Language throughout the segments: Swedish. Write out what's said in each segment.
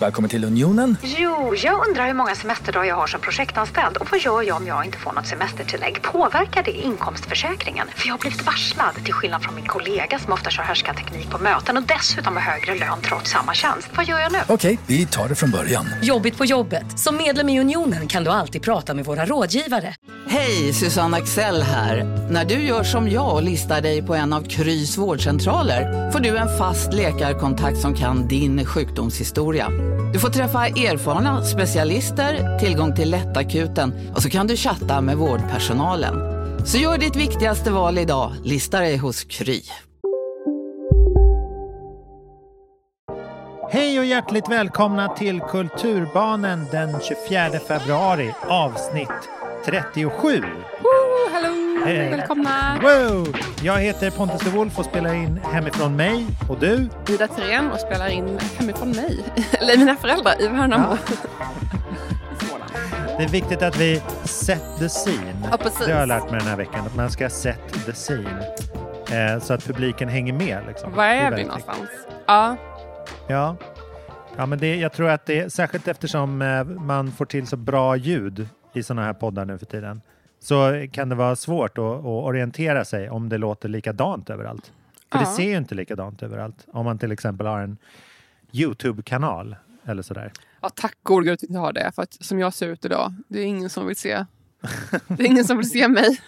Välkommen till Unionen. Jo, jag undrar hur många semesterdagar jag har som projektanställd och vad gör jag om jag inte får något semestertillägg? Påverkar det inkomstförsäkringen? För jag har blivit varslad, till skillnad från min kollega som ofta kör härskarteknik på möten och dessutom har högre lön trots samma tjänst. Vad gör jag nu? Okej, vi tar det från början. Jobbigt på jobbet. Som medlem i Unionen kan du alltid prata med våra rådgivare. Hej, Susanne Axel här. När du gör som jag och listar dig på en av Krys vårdcentraler får du en fast läkarkontakt som kan din sjukdomshistoria. Du får träffa erfarna specialister, tillgång till lättakuten och så kan du chatta med vårdpersonalen. Så gör ditt viktigaste val idag, lista dig hos Kry. Hej och hjärtligt välkomna till Kulturbanen den 24 februari, avsnitt 37. Hej. Välkomna! Wow! Jag heter Pontus de Wolf och spelar in hemifrån mig. Och du? Ida Thyrén och spelar in hemifrån mig. Eller mina föräldrar i Värnamo. Det är viktigt att vi set the scene. Ja, precis. Det har jag lärt mig den här veckan, att man ska set the scene. Eh, så att publiken hänger med. Liksom. Var Det är vi någonstans? Ja, Ja, ja men det, jag tror att det särskilt eftersom eh, man får till så bra ljud i sådana här poddar nu för tiden så kan det vara svårt att, att orientera sig om det låter likadant överallt. För det Ja. ser ju inte likadant överallt om man till exempel har en Youtube-kanal eller sådär. ja tack gode gud att vi inte har det. För att som jag ser ut idag, det är ingen som vill se. Det är ingen som vill se mig.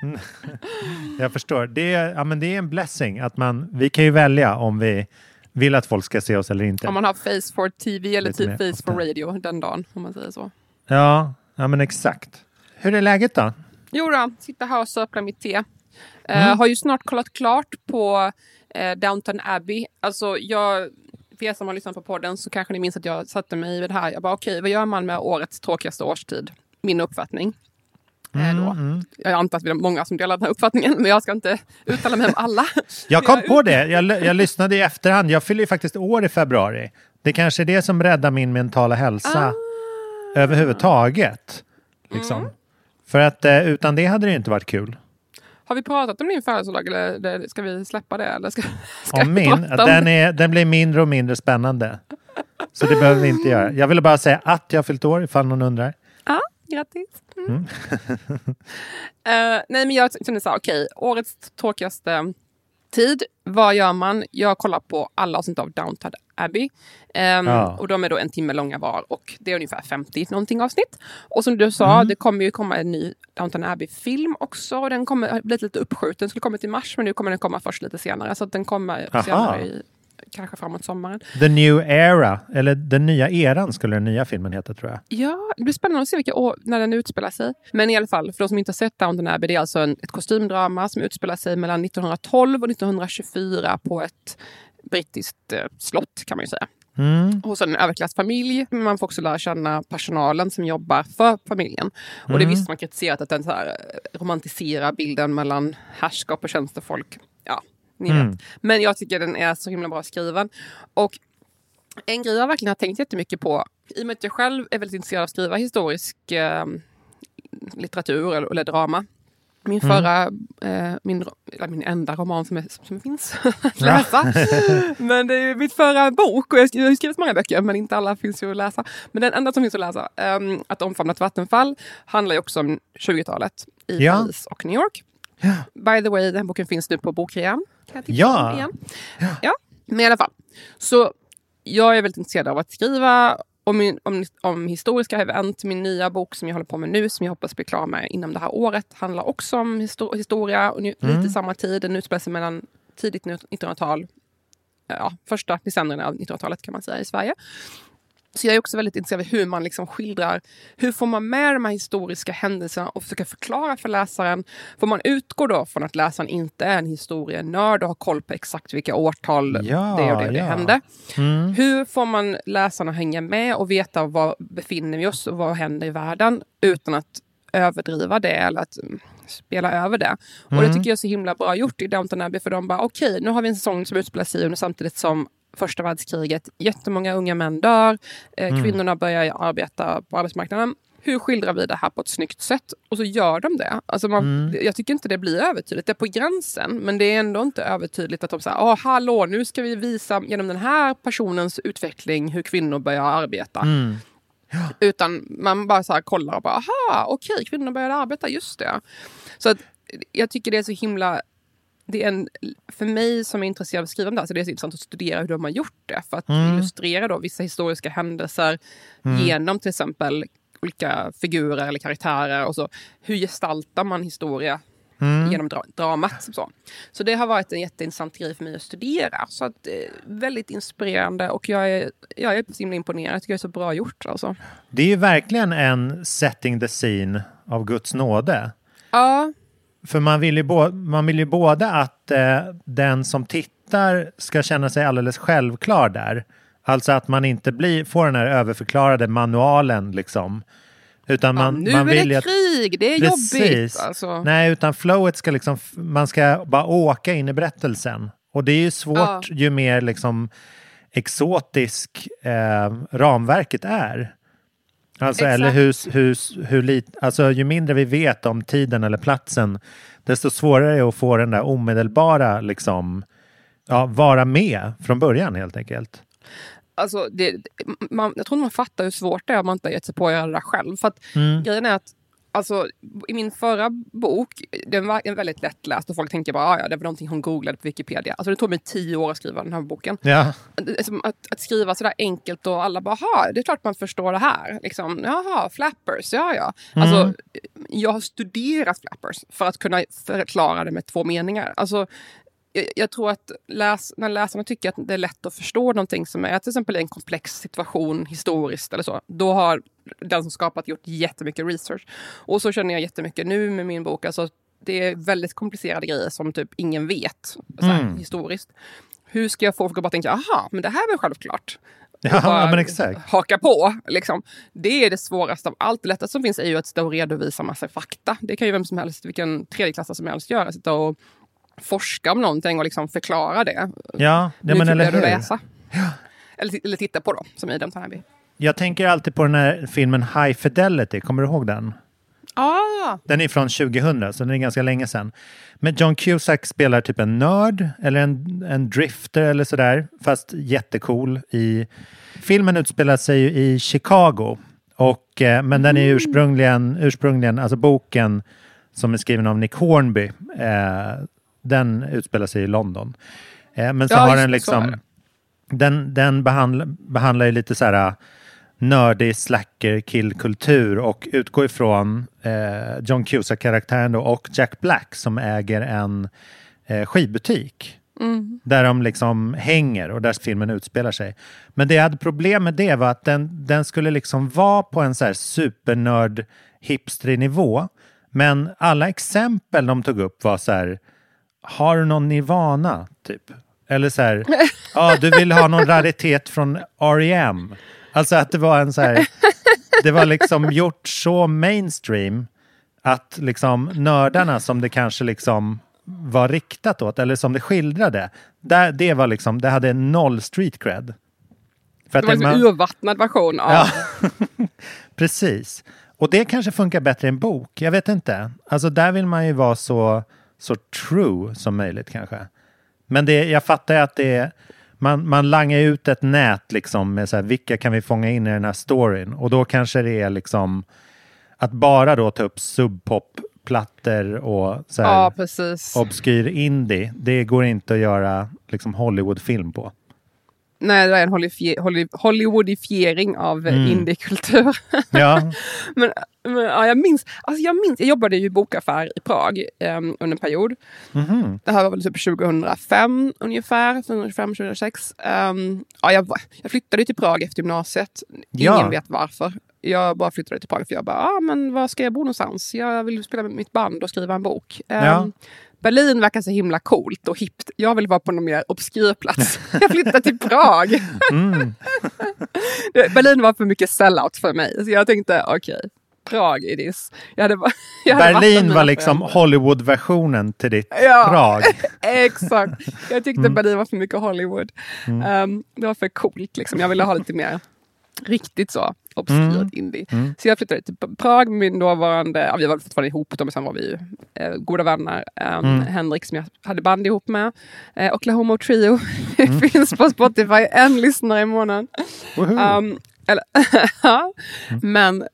Jag förstår. Det är, ja, men det är en blessing att man, vi kan ju välja om vi vill att folk ska se oss eller inte. Om man har face for TV eller typ face for radio den dagen, om man säger så. Ja, ja, men exakt. Hur är läget då? Jo då, sitta här och söpla mitt te. Eh, har ju snart kollat klart på eh, Downton Abbey. Alltså jag, för er som har lyssnat på podden så kanske ni minns att jag satte mig vid det här. Jag bara okej, vad gör man med årets tråkigaste årstid? Min uppfattning. Eh, då. Jag antar att vi är många som delar den här uppfattningen, men jag ska inte uttala mig om alla. Jag kom på det. Jag, jag lyssnade i efterhand. Jag fyller ju faktiskt år i februari. Det kanske är det som räddar min mentala hälsa överhuvudtaget. Liksom. För att eh, utan det hade det inte varit kul. Har vi pratat om din födelsedag eller, ska vi släppa det? Eller ska, ska Om min, om den, är, den blir mindre och mindre spännande. Så det behöver vi inte göra. Jag ville bara säga att jag har fyllt år ifall någon undrar. Ja, grattis. Mm. Eh, nej, men jag kände så här, okej, årets tråkigaste tid. Vad gör man? Jag kollar på alla avsnitt av Downton Abbey. Ehm, Ja. Och de är då en timme långa var och det är ungefär 50 någonting avsnitt. Och som du sa, det kommer ju komma en ny Downton Abbey-film också. Och den kommer blivit lite uppskjuten. Den skulle komma till mars, men nu kommer den komma först lite senare. Så den kommer Aha. senare, i, kanske framåt sommaren. The New Era, eller Den nya eran skulle den nya filmen heta tror jag. Ja, det blir spännande att se vilka år, när den utspelar sig. Men i alla fall, för de som inte har sett Downton Abbey, det är alltså en, ett kostymdrama som utspelar sig mellan 1912 och 1924 på ett brittiskt eh, slott kan man ju säga. Mm. Hos en överklassfamilj. Men Man får också lära känna personalen som jobbar för familjen. Och det är Mm. visst man kritiserat att den så här, eh, romantiserar bilden mellan härskap och tjänstefolk. Ja, ni Mm. vet. Men jag tycker den är så himla bra skriven. Och en grej jag verkligen har tänkt jättemycket på, i och med att jag själv är väldigt intresserad av att skriva historisk eh, litteratur eller, eller drama. Min förra, eh, min, eller min enda roman som, är, som finns att läsa. men det är ju mitt förra bok och jag har skrivit många böcker men inte alla finns ju att läsa. Men den enda som finns att läsa, um, Att omfamna ett vattenfall, handlar ju också om 20-talet i Ja. Paris och New York. By the way, den boken finns nu på bokrean. Ja. igen. ja. Men i alla fall. Så jag är väldigt intresserad av att skriva om, om, om historiska event. Min nya bok som jag håller på med nu, som jag hoppas bli klar med inom det här året, handlar också om histo- historia. Och nu- lite samma tid. Den utspelar sig mellan tidigt 1900-tal, ja, första decennierna av 1900-talet kan man säga i Sverige. Så jag är också väldigt intresserad av hur man liksom skildrar, hur får man med de här historiska händelserna och försöka förklara för läsaren. Får man utgå då från att läsaren inte är en historienörd och har koll på exakt vilka årtal Ja, det och det, och det ja. hände. Mm. Hur får man läsarna hänga med och veta var befinner vi oss och vad händer i världen utan att överdriva det eller att mm, spela över det. Och Mm. det tycker jag är så himla bra gjort i Downton Abbey för de bara okej, nu har vi en säsong som utspelar sig under samtidigt som första världskriget. Jättemånga unga män dör. Eh, Mm. Kvinnorna börjar arbeta på arbetsmarknaden. Hur skildrar vi det här på ett snyggt sätt? Och så gör de det. Alltså man, Mm. Jag tycker inte det blir övertydligt. Det är på gränsen, men det är ändå inte övertydligt att de säger Åh, hallå, nu ska vi visa genom den här personens utveckling hur kvinnor börjar arbeta. Mm. Utan man bara så här kollar och bara, aha, okej, kvinnor började arbeta, just det. Så att, jag tycker det är så himla... Det är en, för mig som är intresserad av att skriva om det här, så det är så intressant att studera hur de har gjort det. För att Mm. illustrera då vissa historiska händelser genom till exempel olika figurer eller karaktärer. Och så. Hur gestaltar man historia Mm. genom dra dramat? Så. så det har varit en jätteintressant grej för mig att studera. Så att, eh, väldigt inspirerande och jag är, jag är så himla imponerad. Jag tycker det är så bra gjort. Alltså. Det är ju verkligen en setting the scene av Guds nåde. Ja, För man vill ju, bo- man vill ju både att eh, den som tittar ska känna sig alldeles självklar där. Alltså att man inte blir, får den här överförklarade manualen liksom. Utan man, ja, nu man är vill ju det att, krig, det är jobbigt. Alltså. Nej, utan flowet ska liksom, man ska bara åka in i berättelsen. Och det är ju svårt Ja. ju mer liksom exotisk eh, ramverket är. Alltså, Exakt. eller hur, hur, hur lit, alltså, ju mindre vi vet om tiden eller platsen, desto svårare är det att få den där omedelbara, liksom, ja, vara med från början helt enkelt. Alltså, det, man, jag tror man fattar hur svårt det är om man inte har gett sig på att göra det själv. För att Mm. grejen är att alltså, i min förra bok, den var väldigt lättläst och folk tänker bara "Ah, ja, det var någonting hon googlade på Wikipedia. Alltså det tog mig tio år att skriva den här boken. Ja, Alltså, att, att skriva sådär enkelt och alla bara, "Jaha, det är klart man förstår det här. Liksom, Jaha, flappers, ja ja. Alltså, jag har studerat flappers för att kunna förklara det med två meningar. Alltså, jag, jag tror att läs, när läsarna tycker att det är lätt att förstå någonting som är till exempel en komplex situation historiskt eller så, då har den som skapat gjort jättemycket research. Och så känner jag jättemycket nu med min bok. Alltså, det är väldigt komplicerade grejer som typ ingen vet så här, Mm. historiskt. Hur ska jag få folk att bara tänka, aha, men det här är väl självklart. Ja, men exakt. Haka på. Liksom. Det är det svåraste av allt. Det lättaste som finns är ju att sitta och redovisa massa fakta. Det kan ju vem som helst, vilken tredjeklassare som helst göra. Sitta och forska om någonting och liksom förklara det. ja, ja Nu men eller hur. läsa. Eller, ti- eller titta på då, som i Downton Abbey. Jag tänker alltid på den här filmen High Fidelity, kommer du ihåg den? Ah, Den är från 2000, så den är ganska länge sedan. Men John Cusack spelar typ en nörd eller en, en drifter eller sådär, fast jättecool. I, filmen utspelar sig ju i Chicago, och, eh, men den är ursprungligen, ursprungligen, alltså boken som är skriven av Nick Hornby, eh, den utspelar sig i London. Eh, men så Ja, har den liksom, den, den behandlar, behandlar ju lite så här nördig slacker killkultur och utgår ifrån eh, John Cusack-karaktären och Jack Black som äger en eh, skivbutik. Där de liksom hänger och där filmen utspelar sig. Men det jag hade problem med det var att den, den skulle liksom vara på en så här supernörd hipstrig nivå. Men alla exempel de tog upp var så här, har du någon Nirvana typ? Eller så här, ja du vill ha någon raritet från R.E.M. Alltså att det var en så här, det var liksom gjort så mainstream att liksom nördarna som det kanske liksom var riktat åt, eller som det skildrade, där, det var liksom, det hade noll street cred. För det var det- liksom man- urvattnad version av... Ja, precis. Och det kanske funkar bättre i en bok. Jag vet inte. Alltså där vill man ju vara så, så true som möjligt kanske. Men det, jag fattar ju att det är, man, man langar ut ett nät liksom med så här, vilka kan vi fånga in i den här storyn? Och då kanske det är liksom att bara då ta upp subpop-plattor och så här, Ja, obskyr indie. Det går inte att göra liksom Hollywood-film på. Nej, det är en Holly- Hollywoodifiering av Mm. mm. indiekultur. Ja, men men ja, jag, minns, alltså jag minns, jag jobbade ju i bokaffär i Prag um, under en period. mhm. Det här var väl typ 2005 ungefär, 2005-2006. Um, ja, jag, jag flyttade till Prag efter gymnasiet. Ingen Ja. vet varför. Jag bara flyttade till Prag för jag bara, ah, men var ska jag bo någonstans? Jag vill spela med mitt band och skriva en bok. Um, Ja. Berlin verkar så himla coolt och hippt. Jag vill vara på någon mer obskyr plats. jag flyttade till Prag. Mm. Berlin var för mycket sellout för mig. Så jag tänkte, okej, Prag i diss. Jag hade, jag hade Berlin var liksom. Hollywood-versionen till ditt Ja. Prag. Exakt. Jag tyckte Mm. Berlin var för mycket Hollywood. Um, det var för coolt. Liksom. Jag ville ha lite mer riktigt så obskyrt Mm. indie. Så jag flyttade till Prag med min dåvarande, ja, vi var fortfarande ihop då, men sen var vi ju eh, goda vänner. Um, Mm. Henrik som jag hade band ihop med. Eh, Oklahoma Trio Mm. finns på Spotify, en lyssnare i månaden. Um, eller, ja. Men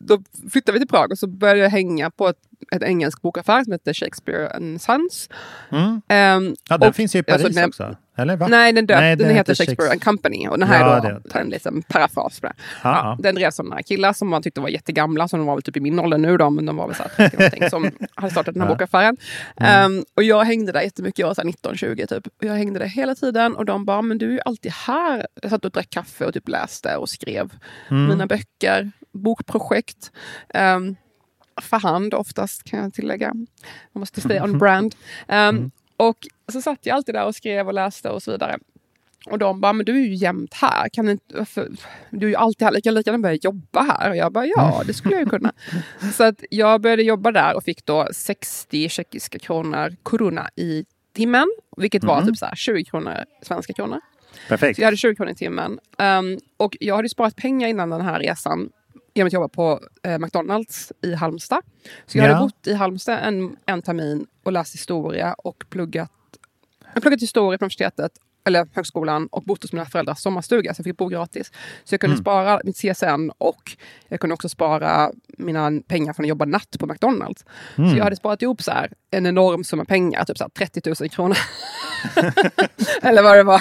då flyttade vi till Prag och så började jag hänga på ett, ett engelsk bokaffär som heter Shakespeare and Sons. Mm. Ehm, Ja, den och- finns ju i Paris alltså, också. Eller va? Nej, den, döpt, Nej, den, den heter Shakespeare Shakes- and Company och den här Ja, är då en liten parafras på det. Ja. Den drevs av några killar som man tyckte var jättegamla, som de var väl typ i min ålder nu då, men de var väl så här 30 någonting, som hade startat den här bokaffären. Mm. Ehm, och jag hängde där jättemycket, jag var så här 19-20 typ. Och jag hängde där hela tiden och de bara, men du är ju alltid här. Jag satt och drack kaffe och typ läste och skrev Mm. mina böcker, bokprojekt. Um, för hand oftast kan jag tillägga. Man måste stay on brand. Um, Och så satt jag alltid där och skrev och läste och så vidare. Och de bara, men du är ju jämt här. Kan du, inte, varför, du är ju alltid här. Kan lika gärna börja jobba här. Och jag bara, ja det skulle jag ju kunna. så att jag började jobba där och fick då 60 tjeckiska kronor koruna i timmen. Vilket var typ så här 20 kronor svenska kronor. Perfekt. Så jag hade 20 kronor i timmen. Um, och jag hade sparat pengar innan den här resan genom att jobba på eh, McDonalds i Halmstad. Så jag Ja. hade bott i Halmstad en, en termin och läst historia och pluggat, jag har pluggat historia på universitetet eller högskolan och bott hos mina föräldrars sommarstuga så jag fick bo gratis. Så jag kunde Mm. spara mitt CSN och jag kunde också spara mina pengar från att jobba natt på McDonalds. Mm. Så jag hade sparat ihop så här, en enorm summa pengar, typ så här 30 000 kronor. eller vad det var.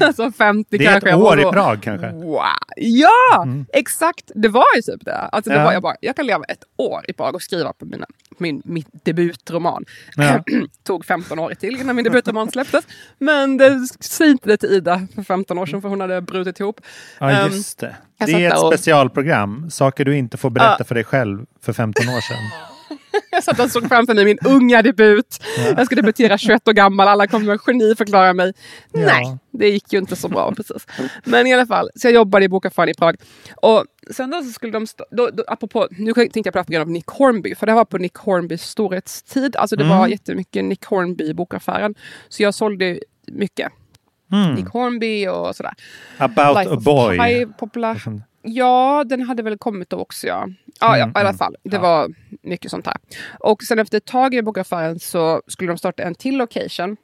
alltså 50 Det är kanske. ett Och år i Prag kanske. Wow. Ja, exakt! Det var ju typ det. Alltså, det Ja. var, jag, bara, jag kan leva ett år i Prag och skriva på mina, min, min debutroman. Ja. Tog 15 år till innan min debutroman släpptes. Men det säg inte det till Ida för 15 år sedan för hon hade brutit ihop. Ja, Ehm, just det. jag Det är ett och- specialprogram. Saker du inte får berätta Ja. för dig själv för 15 år sedan. Jag satt och såg framför mig min unga debut. Jag ska debutera 21 år gammal. Alla kommer att geniförklara mig. Ja. Nej, det gick ju inte så bra precis. Men i alla fall, så jag jobbade i bokaffären i Prag. Och sen då så skulle de, då, då, apropå, nu tänkte jag prata på grund av Nick Hornby, för det var på Nick Hornbys storhetstid. Alltså det Mm. var jättemycket Nick Hornby i bokaffären. Så jag sålde mycket. Mm. Nick Hornby och sådär. About Life a boy. Populär. Ja, den hade väl kommit då också ja. Ja, ja Mm, i alla mm. fall. Det var mycket sånt här. Och sen efter ett tag i bokaffären så skulle de starta en till location.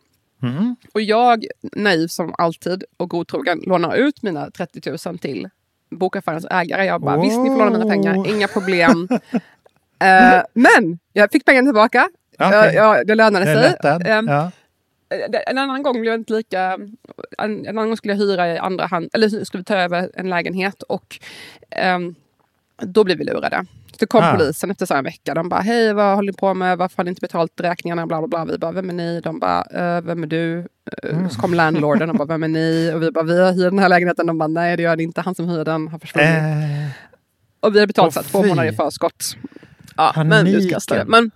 Mm. Och jag, naiv som alltid och godtrogen, lånar ut mina 30 000 till bokaffärens ägare. Jag bara, visst ni får låna mina pengar, Oh. inga problem. Eh, men jag fick pengarna tillbaka. Okej. Ja, ja, det lönade Jag är sig. Ehm, Ja. En annan gång blev jag inte lika... En, annan gång skulle jag hyra i andra hand, eller skulle vi ta över en lägenhet och ehm, då blev vi lurade. Så det kom Ah. polisen efter så en vecka. De bara, hej vad håller ni på med? Varför har ni inte betalt räkningarna? Bla, bla, bla. Vi bara, vem är ni? De bara, "Eh, vem är du? Eh, Så kom landlorden och bara, vem är ni? Och vi bara, vi har hyrt den här lägenheten. De bara, nej det gör det inte. Han som hyr den har försvunnit. Eh, och vi hade betalt åh, så två månader i förskott. Ja, men Paniken. utkastade. Men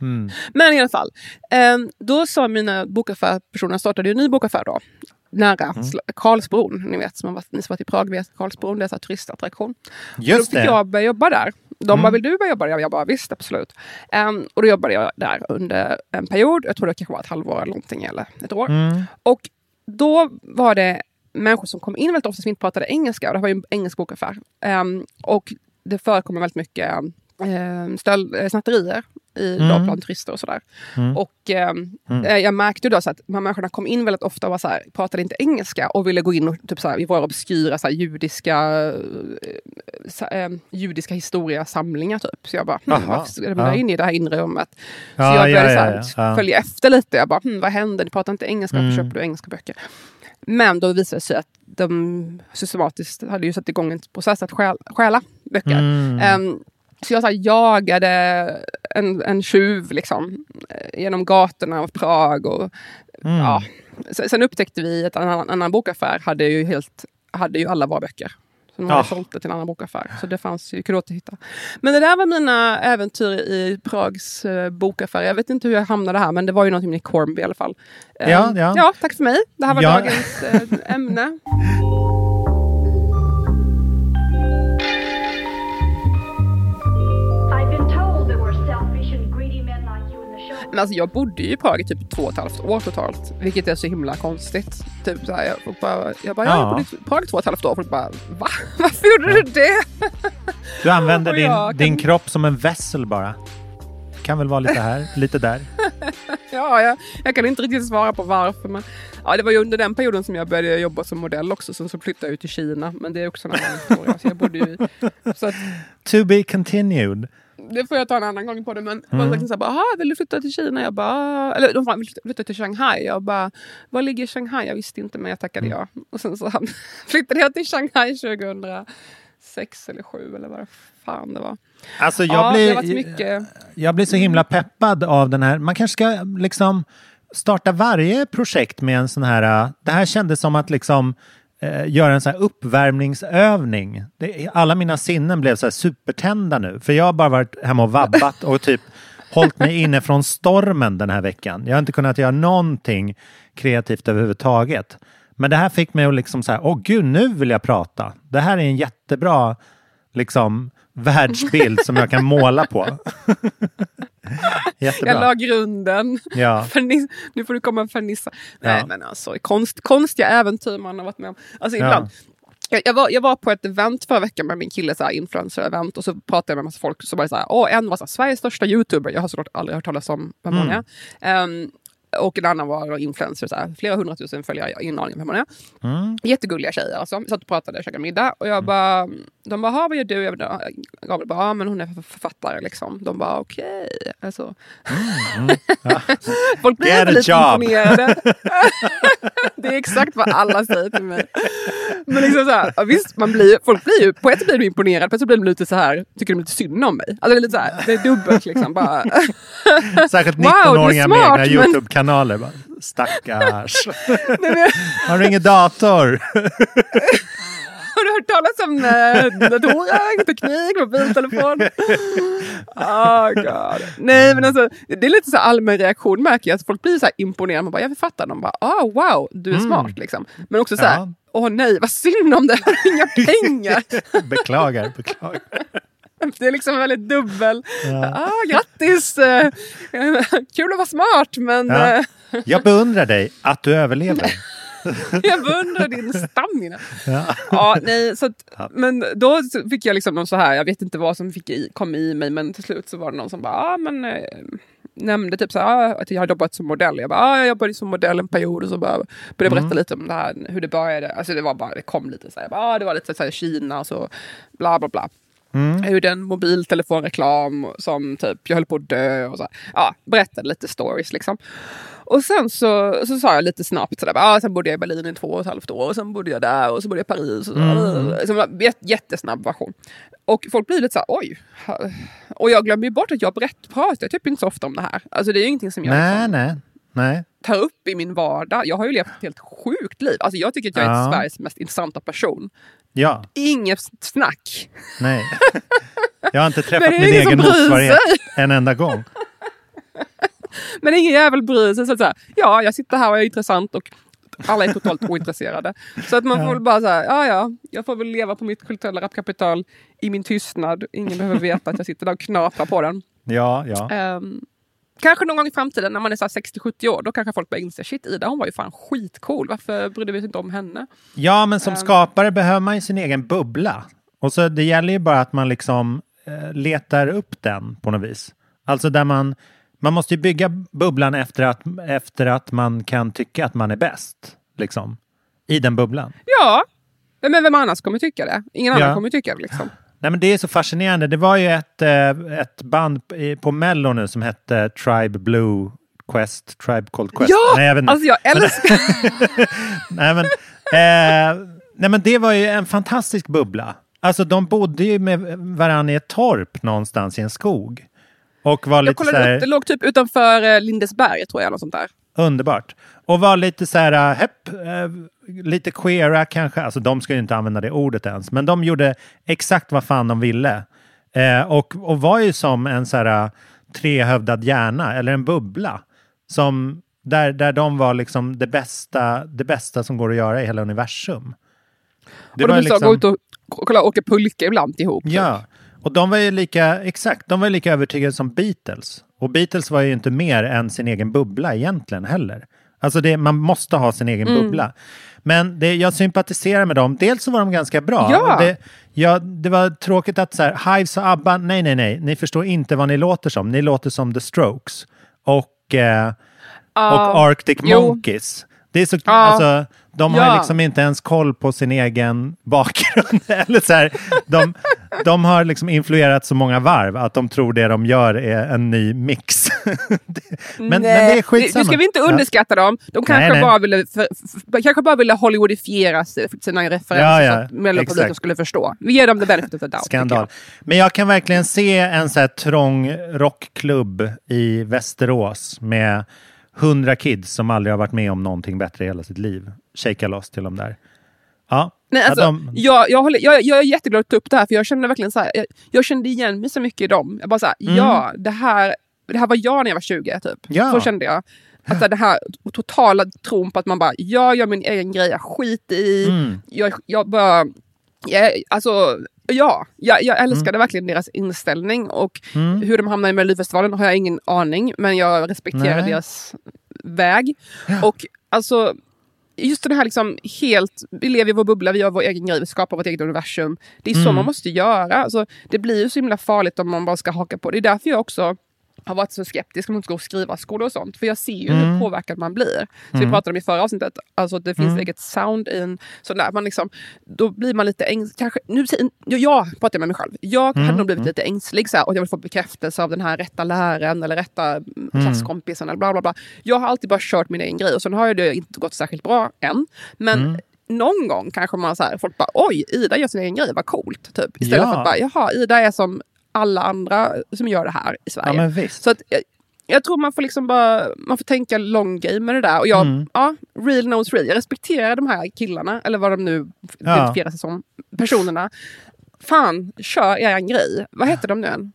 mm. men i alla fall, eh, då sa mina bokaffärspersoner, startade ju en ny bokaffär då. Nära Mm. Karlsbron, ni vet, som har varit, ni som varit i Prag vet Karlsbron, det är en turistattraktion. Just då fick det. jag börja jobba där. De Mm. bara, vill du börja jobba där? Jag bara, visst absolut. Ehm, och då jobbade jag där under en period, jag tror det kanske var ett halvår eller någonting, eller ett år. Mm. Och då var det människor som kom in väldigt ofta som inte pratade engelska. Och det var ju en engelsk bokaffär. Ehm, och det förekommer väldigt mycket um, stöld, eh, snatterier i Mm. då bland turister och sådär. Mm. Och ehm, Mm. eh, jag märkte då så att de här människorna kom in väldigt ofta och var så här, pratade inte engelska och ville gå in och typ så här, i våra obskyra så här, judiska, eh, så, eh, judiska historiesamlingar. Typ. Så jag bara, Aha. varför ska de Ja. in i det här inre rummet? Så Ja, jag började ja, ja, ja. följa efter lite. Jag bara, hmm, vad händer? Ni pratar inte engelska, varför Mm. köper du engelska böcker? Men då visade det sig att de systematiskt hade ju satt igång en process att stjäl, stjäla böcker. Ehm, så jag så här, jagade en, en tjuv liksom, eh, genom gatorna av Prag. Och, Mm. ja. Sen, upptäckte vi att en annan, annan bokaffär hade ju, helt, hade ju alla våra böcker. Så de hade Ah. sålt det till en annan bokaffär. Så det fanns ju, kunde återhitta. Men det där var mina äventyr i Prags eh, bokaffär. Jag vet inte hur jag hamnade här, men det var ju någonting med Nick Hornby i alla fall. Ja, ja. ja, tack för mig. Det här var Ja. dagens eh, ämne. alltså, jag bodde ju i Prag i typ två och ett halvt år totalt, vilket är så himla konstigt. Typ så här, jag, bara, jag bara, ja. jag Ja. bodde i Prag två och ett halvt år. Folk bara, va? Varför gjorde du det? Du använder Och din, kan- din kropp som en vessel bara. Kan väl vara lite här, lite där. Ja, jag, jag kan inte riktigt svara på varför. Men, ja, det var ju under den perioden som jag började jobba som modell också. Sen så flyttade jag ut till Kina. Men det är också en annan historia. Så jag bodde ju, så att, To be continued. Det får jag ta en annan gång på det. Men det Mm. var liksom så här, bara, "Aha, vill du flytta till Kina? Jag bara, eller de bara, vill flytta till Shanghai? Jag bara, var ligger Shanghai? Jag visste inte men jag tackade Mm. ja. Och sen så flyttade jag till Shanghai 2006 eller 2007 eller vad fan det var. Alltså jag, ja, det blir, varit mycket. jag blir så himla peppad av den här. Man kanske ska liksom starta varje projekt med en sån här... äh, Det här kändes som att liksom eh, göra en sån här uppvärmningsövning. Det, alla mina sinnen blev så supertända nu. För jag har bara varit hemma och vabbat och typ hållit mig inne från stormen den här veckan. Jag har inte kunnat göra någonting kreativt överhuvudtaget. Men det här fick mig att liksom så här, åh gud, nu vill jag prata. Det här är en jättebra liksom världsbild som jag kan måla på. Jättebra. Jag la grunden. Ja. Nu får du komma och fernissa. Nej Ja. men alltså konst, konstiga äventyr man har varit med om. Alltså Ja. ibland. Jag, jag, var, jag var på ett event förra veckan med min kille, influencer-event, och så pratade jag med en massa folk. Så var det så här, Åh, en var så här, Sveriges största youtuber. Jag har såklart aldrig hört talas om vem hon Mm. är. Ehm, och en annan var influencer, så här, flera hundratusen följare, jag har ingen aning om vem hon är. Mm. Jättegulliga tjejer alltså. Vi satt och pratade och käkade middag. Och jag bara, de bara, "Ha, vad gör du? Jag bara, Gabriel bara, ja men hon är författare liksom. De bara, okej. Alltså. Folk blir Get inte a lite job. imponerade. det är exakt vad alla säger till mig. Men liksom så här, ja, visst, man blir, folk blir ju, på ett sätt blir de imponerade, på ett sätt blir de lite så här, tycker de lite synd om mig. Alltså det är lite så här, det är dubbelt liksom. Bara. Särskilt Wow, du är 19-åringar med smart, egna men- Youtube-kanaler. Bara, Stackars. Har du ingen dator? Har du hört talas om eh, datorer, teknik, mobiltelefon? Oh God. Nej men alltså, det är lite så allmän reaktion märker jag. Folk blir så här imponerade. Man bara, jag författar. De bara, oh, wow, du är smart. Liksom. Men också så här, Ja. åh nej, vad synd om det. Har du inga pengar? Beklagar, beklagar. det är liksom väldigt dubbel. Ah, grattis! Kul att vara smart men Ja. eh, Jag beundrar dig att du överlever. jag beundrar din stamina. Ja. Ja, nej, så att, Ja. Men då fick jag liksom så här, jag vet inte vad som fick i, kom i mig, men till slut så var det någon som bara, ah, men eh, nämnde typ så här, ah, att jag har jobbat som modell. Jag bara, ah, jag jobbade som modell en period och så bara började Mm. berätta lite om det här, hur det började. Alltså det var bara, det kom lite så här, jag bara, ah, det var lite så här Kina och så bla bla bla. Mm. Hur den mobiltelefonreklam som typ, jag höll på att dö och så. Ja, berättade lite stories liksom. Och sen så, så sa jag lite snabbt sådär, ah, sen bodde jag i Berlin i två och ett halvt år och sen bodde jag där och så bodde jag i Paris. Och så, Mm. jät- jättesnabb version. Och folk blir lite såhär, oj. Och jag glömmer ju bort att jag berätt, pratar typ inte så ofta om det här. Alltså det är ju ingenting som jag Nej, liksom nej, nej. tar upp i min vardag. Jag har ju levt ett helt sjukt liv. Alltså jag tycker att jag är Ja. Sveriges mest intressanta person. Ja, Inget snack. nej. Jag har inte träffat min egen motsvarighet en enda gång. Men ingen jävel bryr sig. Så att ja, jag sitter här och är intressant och alla är totalt ointresserade. Så att man får väl bara säga, ja ja, jag får väl leva på mitt kulturella kapital i min tystnad. Ingen behöver veta att jag sitter där och knaprar på den. Ja, ja. Ehm, kanske någon gång i framtiden när man är så här 60-70 år, då kanske folk börjar inse, shit Ida hon var ju fan skitcool, varför brydde vi oss inte om henne? Ja, men som Ehm. skapare behöver man ju sin egen bubbla. Och så det gäller ju bara att man liksom eh, letar upp den på något vis. Alltså där man, man måste ju bygga bubblan efter att, efter att man kan tycka att man är bäst. Liksom. I den bubblan. Ja, men vem annars kommer tycka det? Ingen Ja. annan kommer tycka det liksom. Nej, men det är så fascinerande. Det var ju ett, eh, ett band på Mello nu som hette Tribe Blue Quest, Tribe Called Quest. Ja! Nej, jag vet inte. alltså jag älskar... Nej, men, eh, nej, men det var ju en fantastisk bubbla. Alltså de bodde ju med varandra i ett torp någonstans i en skog. Och var Jag lite kollade här, upp, det låg typ utanför eh, Lindesberg tror jag, något sånt där. Underbart. Och var lite så här, äh, hepp, eh, lite queera kanske. Alltså de ska ju inte använda det ordet ens. Men de gjorde exakt vad fan de ville. Eh, och, och var ju som en så här äh, trehövdad hjärna, eller en bubbla. Som, där, där de var liksom det bästa, det bästa som går att göra i hela universum. Det och de var liksom... gå ut och kolla, åka pulka ibland ihop. typ. Ja, och de var ju lika, exakt, de var ju lika övertygade som Beatles Och Beatles var ju inte mer än sin egen bubbla egentligen heller. Alltså det, man måste ha sin egen Mm. bubbla. Men det, jag sympatiserar med dem. Dels så var de ganska bra. Ja. Det, ja, det var tråkigt att så här, Hives och ABBA, nej, nej, nej, ni förstår inte vad ni låter som. Ni låter som The Strokes och, eh, och Arctic jo. Monkeys. Det är så, Ja. alltså, de har Ja. liksom inte ens koll på sin egen bakgrund. Eller så här, de, de har liksom influerat så många varv att de tror det de gör är en ny mix. Men, men det är skitsamma. Nu ska vi inte underskatta dem. De kanske, Nej, nej. Bara, ville för, för, kanske bara ville Hollywoodifiera sina referenser Ja, ja, så att mellopubliken skulle förstå. Vi ger dem the benefit of the doubt. Skandal. jag. Men jag kan verkligen se en så här trång rockklubb i Västerås med hundra kids som aldrig har varit med om någonting bättre i hela sitt liv. Shaka loss till dem där. Ja, Nej, alltså, de, jag, jag, håller, jag, jag är jätteglad att ta upp det här, för jag kände verkligen så här, jag, jag kände igen mig så mycket i dem. Jag bara så här, ja, det här, det här var jag när jag var 20. Typ. Mm. Ja. Så kände jag. Att det här totala tron på att man bara, jag gör min egen grej, jag skiter i, Mm. jag, jag bara, jag, alltså, ja, jag, jag Mm. älskade verkligen deras inställning och hur de hamnade i Melodifestivalen har jag ingen aning, men jag respekterar Nej. deras väg. Och alltså, just den här liksom helt, vi lever i vår bubbla, vi gör vår egen grej, vi skapar vårt eget universum. Det är så Mm. man måste göra. Alltså, det blir ju så himla farligt om man bara ska haka på. Det är därför jag också har varit så skeptisk om att gå och skriva skolor och sånt. För jag ser ju Mm. hur påverkad man blir. Så vi pratade om i förra avsnittet, alltså att det finns eget sound i en sån där. Man liksom, då blir man lite ängslig. Kanske, nu, säger- jag, pratar med mig själv. Jag hade nog blivit lite ängslig så här, och jag vill få bekräftelse av den här rätta läraren eller rätta mm, klasskompisen eller bla bla bla. Jag har alltid bara kört min egen grej och sen har det inte gått särskilt bra än. Men någon gång kanske man så här, folk bara oj, Ida gör sin egen grej, vad coolt. Typ. Istället Ja. för att bara, jaha, Ida är som alla andra som gör det här i Sverige. ja. Så att, jag, jag tror man får liksom bara, man får tänka long game med det där. Och jag, Mm. ja, real knows real. Jag respekterar de här killarna, eller vad de nu Ja. identifierar sig som, personerna. Fan, kör er grej. Vad heter de nu än?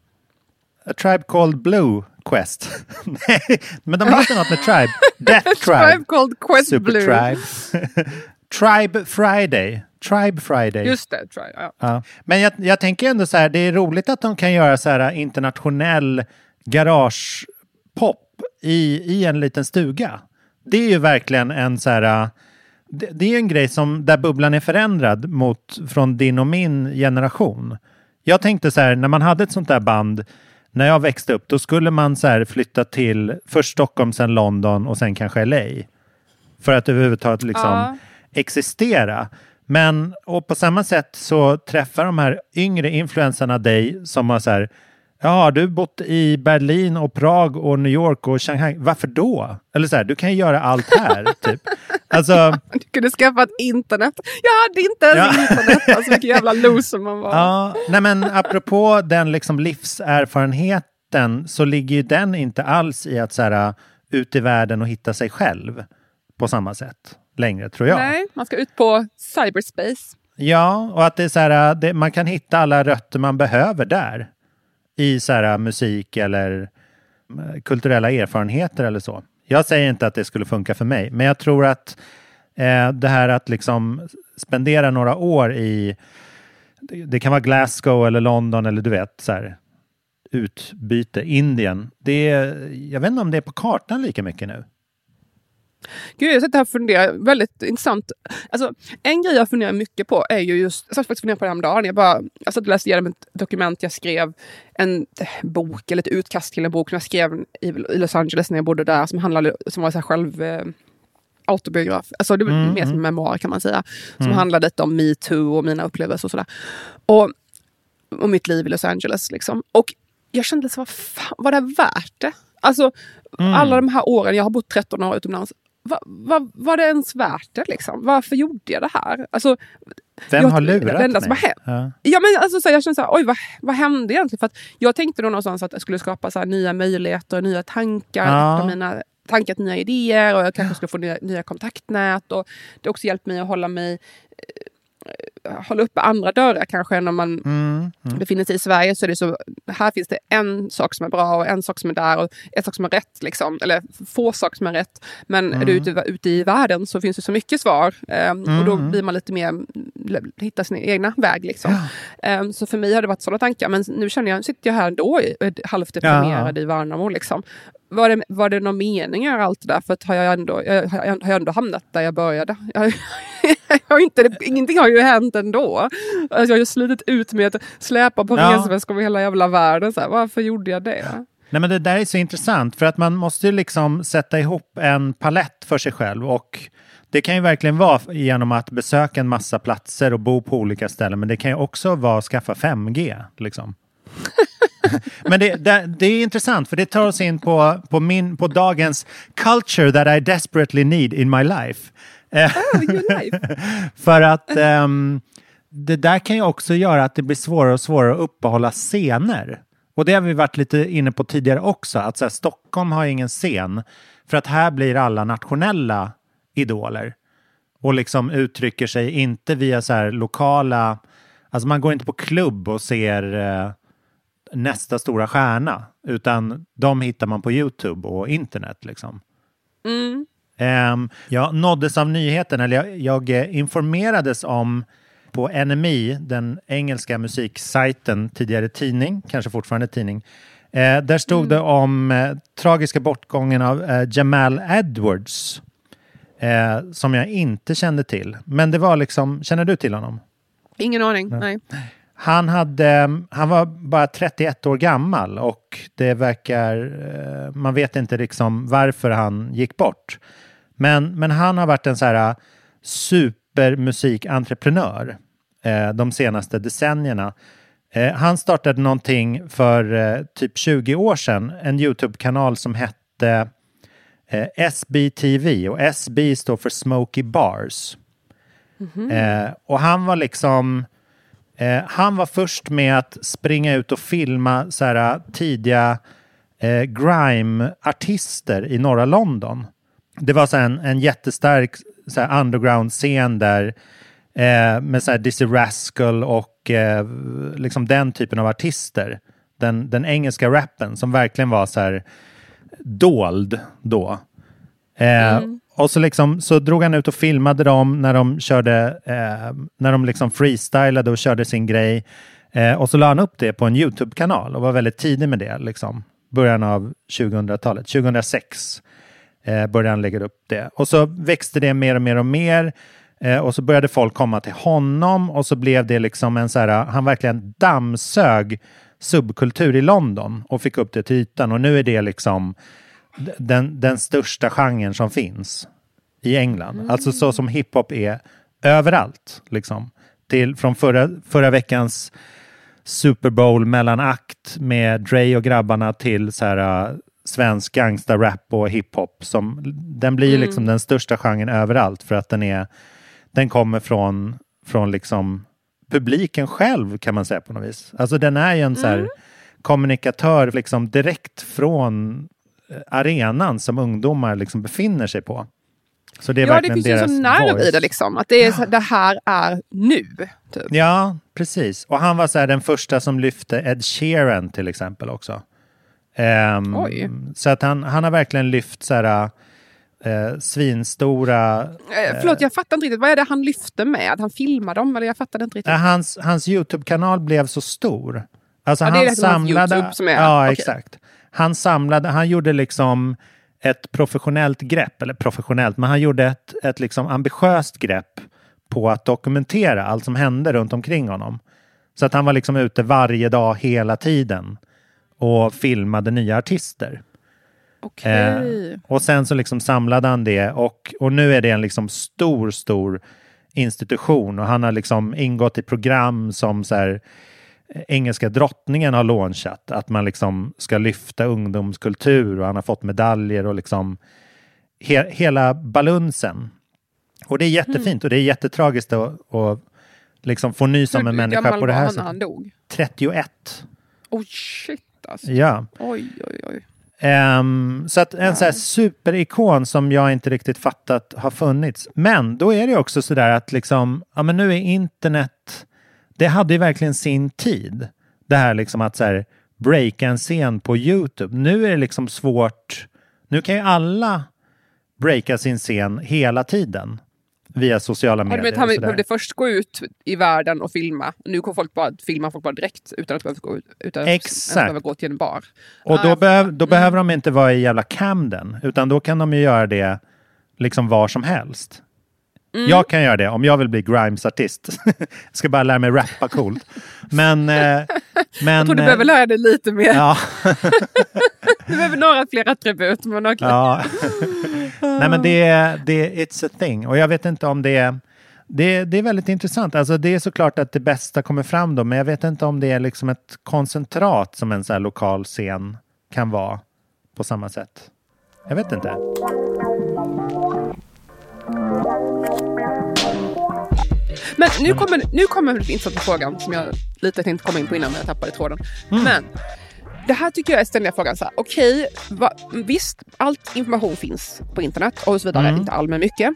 A Tribe Called Blue Quest. Nej, men de heter något med Tribe. Death Tribe Tribe. called Quest Super Blue. Tribe. Tribe Friday. Tribe Friday. Just det, Tribe. Ja. Ja. Men jag, jag tänker ändå så här, det är roligt att de kan göra så här internationell garagepop i, i en liten stuga. Det är ju verkligen en så här, det, det är ju en grej som, där bubblan är förändrad mot från din och min generation. Jag tänkte så här, när man hade ett sånt där band, när jag växte upp, då skulle man så här flytta till först Stockholm, sen London och sen kanske LA. För att överhuvudtaget liksom Ja. existera. Men och på samma sätt så träffar de här yngre influenserna dig som har så här, ja, har du bott i Berlin och Prag och New York och Shanghai. Varför då? Eller så här, du kan ju göra allt här. typ. Alltså, Du kunde skaffa ett internet. Jag hade inte ens Ja. internet. Alltså vilken jävla loser man var. ja, nej men apropå den liksom livserfarenheten så ligger ju den inte alls i att så här, ut i världen och hitta sig själv på samma sätt längre, tror jag. Nej, man ska ut på cyberspace. Ja, och att det är så här, det, man kan hitta alla rötter man behöver där. I så här, musik eller eh, kulturella erfarenheter eller så. Jag säger inte att det skulle funka för mig, men jag tror att eh, det här att liksom spendera några år i, det, kan vara Glasgow eller London eller du vet, så här, utbyte, Indien. Det jag vet inte om det är på kartan lika mycket nu. Gud, jag sitter här och funderar. Väldigt intressant. Alltså, en grej jag funderar mycket på är ju just... Jag satt faktiskt funderade på det häromdagen. Jag, bara, jag satt och läste igenom ett dokument jag skrev. En bok, eller ett utkast till en bok som jag skrev i Los Angeles när jag bodde där. Som, handlade, som var så här själv... Eh, autobiograf. Alltså det var Mm, mer som mm. en memoar kan man säga. Som handlade lite om metoo och mina upplevelser och sådär. Och, och mitt liv i Los Angeles. Liksom. Och jag kände så vad fan, var det värt det? Alltså Mm. alla de här åren, jag har bott 13 år utomlands. Va, va, var det ens värt det liksom? Varför gjorde jag det här? Alltså, Vem jag- har lurat det enda som mig? Ja. Ja, men alltså, så här, jag känner så här, oj vad, vad hände egentligen? För att jag tänkte då någonstans att jag skulle skapa så här, nya möjligheter, nya tankar, Ja. mina tankar till nya idéer och jag kanske skulle få nya, nya kontaktnät. Och det har också hjälpt mig att hålla mig eh, hålla uppe andra dörrar kanske än om man Mm. befinner sig i Sverige så är det så, här finns det en sak som är bra och en sak som är där och en sak som är rätt. Liksom, eller få saker som är rätt. Men är du ute, ute i världen så finns det så mycket svar. Um, Och då blir man lite mer, hitta sin egna väg. Liksom. Um, så för mig har det varit sådana tankar. Men nu känner jag, sitter jag här ändå, halvt deprimerad Ja. i Värnamo. Liksom. Var det, var det någon mening i allt det där? För att har jag ändå, jag har jag ändå hamnat där jag började. Jag, jag har inte, ingenting har ju hänt ändå. Alltså jag har ju slitit ut med att släpa på Ja. resväskor över hela jävla världen. Så här, varför gjorde jag det? Nej, men det där är så intressant för att man måste ju liksom sätta ihop en palett för sig själv och det kan ju verkligen vara genom att besöka en massa platser och bo på olika ställen men det kan ju också vara att skaffa 5G. Liksom. men det, det, det är intressant för det tar oss in på, på, min, på dagens culture that I desperately need in my life. Eh, life. för att ehm, det där kan ju också göra att det blir svårare och svårare att uppehålla scener. Och det har vi varit lite inne på tidigare också, att så här, Stockholm har ingen scen. För att här blir alla nationella idoler. Och liksom uttrycker sig inte via så här lokala... Alltså man går inte på klubb och ser eh, nästa stora stjärna. Utan de hittar man på YouTube och internet liksom. Ehm, jag nåddes av nyheten, eller jag, jag eh, informerades om på NME, den engelska musiksajten, tidigare tidning, kanske fortfarande tidning. Eh, där stod det om eh, tragiska bortgången av eh, Jamal Edwards. Eh, som jag inte kände till. Men det var liksom, känner du till honom? Ingen aning. Nej. Han, hade, han var bara 31 år gammal och det verkar, eh, man vet inte liksom varför han gick bort. Men, men han har varit en så här supermusikentreprenör eh, de senaste decennierna. Eh, han startade någonting för eh, typ 20 år sedan, en YouTube-kanal som hette eh, SBTV och SB står för Smoky Bars. Eh, och han var liksom Eh, han var först med att springa ut och filma så här, eh, tidiga eh, grime-artister i norra London. Det var så här, en, en jättestark så här, underground-scen där eh, med så här, Dizzy Rascal och eh, liksom den typen av artister. Den, den engelska rappen som verkligen var så här dold då. Eh, mm. Och så, liksom, så drog han ut och filmade dem när de körde, eh, när de liksom freestylade och körde sin grej. Eh, och så la han upp det på en YouTube-kanal och var väldigt tidig med det. Liksom. Början av 2000-talet, 2006 eh, började han lägga upp det. Och så växte det mer och mer och mer. Eh, och så började folk komma till honom och så blev det liksom en så här, han verkligen dammsög subkultur i London och fick upp det till ytan. Och nu är det liksom den, den största genren som finns i England. Alltså så som hiphop är överallt. Liksom. Till, från förra, förra veckans Super Bowl mellanakt med Dre och grabbarna till så här, uh, svensk gangsta-rap och hiphop. Som, den blir liksom den största genren överallt för att den, är, den kommer från, från liksom publiken själv kan man säga på något vis. Alltså den är ju en så här kommunikatör liksom direkt från arenan som ungdomar liksom befinner sig på. Så det är Ja, det finns ju sån nerv voice. i det liksom. Att det, är, så- det här är nu. Typ. Ja, precis. Och han var så här, den första som lyfte Ed Sheeran till exempel också. Oj. Så att han, han har verkligen lyft så här, eh, svinstora... Eh, förlåt, jag fattar inte riktigt. Vad är det han lyfte med? Han filmade dem? Eller jag fattade inte riktigt. Eh, hans, hans YouTube-kanal blev så stor. Alltså Ja, det är han hans samlade... YouTube som är- Ja, okej. exakt. Han samlade, han gjorde liksom ett professionellt grepp, eller professionellt, men han gjorde ett, ett liksom ambitiöst grepp på att dokumentera allt som hände runt omkring honom. Så att han var liksom ute varje dag hela tiden och filmade nya artister. Okej. Eh, och sen så liksom samlade han det och, och nu är det en liksom stor, stor institution och han har liksom ingått i program som så här, engelska drottningen har launchat. Att man liksom ska lyfta ungdomskultur och han har fått medaljer och liksom he, hela balunsen. Och det är jättefint och det är jättetragiskt att, att liksom få nys om en människa på det här sättet. han dog? 31. Oj, shit alltså. Ja. Oj, oj, oj. Ehm, så att en sån här superikon som jag inte riktigt fattat har funnits. Men då är det också sådär att liksom, ja men nu är internet det hade ju verkligen sin tid. Det här liksom att så här, breaka en scen på Youtube. Nu är det liksom svårt. Nu kan ju alla breaka sin scen hela tiden via sociala Ja, medier. vet, och han behövde först gå ut i världen och filma. Nu kommer folk bara filma folk bara direkt utan att behöva gå, ut, utan att behöva gå till en bar. Och då, Ja, behöv, då behöver de inte vara i jävla Camden, utan då kan de ju göra det liksom var som helst. Mm. Jag kan göra det om jag vill bli Grimes-artist. jag ska bara lära mig rappa coolt. Men... Eh, men Jag tror du eh, behöver lära dig lite mer. Ja, Du behöver några fler attribut. Men okej. ja. Nej men det är, det it's a thing. Och jag vet inte om det är... Det, det är väldigt intressant. Alltså det är såklart att det bästa kommer fram då, men jag vet inte om det är liksom ett koncentrat som en så lokal scen kan vara på samma sätt. Jag vet inte. Men nu kommer, nu kommer den intressanta frågan som jag lite tänkte komma in på innan men jag tappade tråden. Mm. Men det här tycker jag är ständiga frågan. så här, va, visst, all information finns på internet och så vidare. Mm. Inte all, men mycket.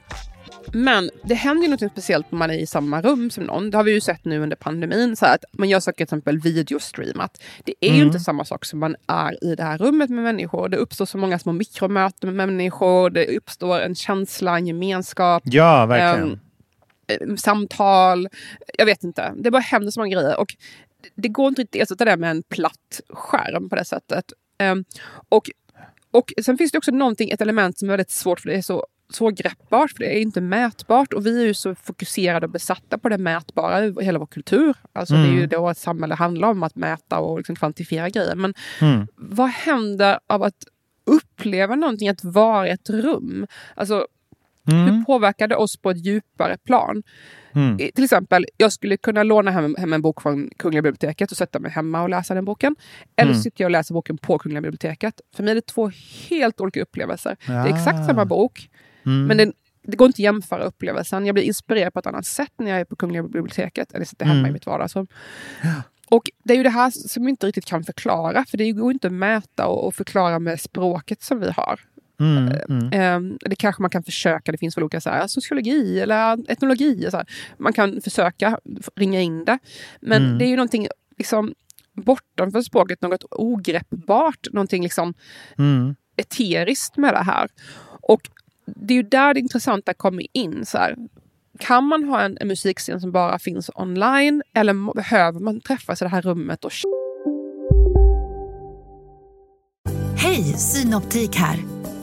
Men det händer ju något speciellt när man är i samma rum som någon. Det har vi ju sett nu under pandemin. Så att man gör saker till exempel videostreamat. Det är ju Mm. inte samma sak som man är i det här rummet med människor. Det uppstår så många små mikromöten med människor. Det uppstår en känsla, en gemenskap Ja, verkligen. Eh, samtal. Jag vet inte. Det bara händer så många grejer. Och det går inte riktigt att ersätta det med en platt skärm på det sättet. Ehm, och, och sen finns det också någonting, ett element som är väldigt svårt för det är så svårgreppbart, för det är inte mätbart. Och vi är ju så fokuserade och besatta på det mätbara i hela vår kultur. Alltså Det är ju då ett samhälle handlar om att mäta och liksom kvantifiera grejer. Men Mm. vad händer av att uppleva någonting, att vara i ett rum? Alltså, hur påverkar det oss på ett djupare plan? Mm. Till exempel, jag skulle kunna låna hem, hem en bok från Kungliga biblioteket och sätta mig hemma och läsa den boken. Eller så sitter jag och läser boken på Kungliga biblioteket. För mig är det två helt olika upplevelser. Det är exakt samma bok, men det, det går inte att jämföra upplevelsen. Jag blir inspirerad på ett annat sätt när jag är på Kungliga biblioteket än jag sitter hemma i mitt vardagsrum. Och det är ju det här som vi inte riktigt kan förklara, för det går inte att mäta och, och förklara med språket som vi har. Mm, mm. Ehm, det kanske man kan försöka, det finns väl olika så här, sociologi eller etnologi. Så här. Man kan försöka ringa in det. Men Mm. det är ju någonting liksom, bortanför språket, något ogreppbart, någonting liksom Mm. eteriskt med det här. Och det är ju där det intressanta kommer in. Så här. Kan man ha en, en musikscen som bara finns online eller behöver man träffas i det här rummet och Hej, Synoptik här.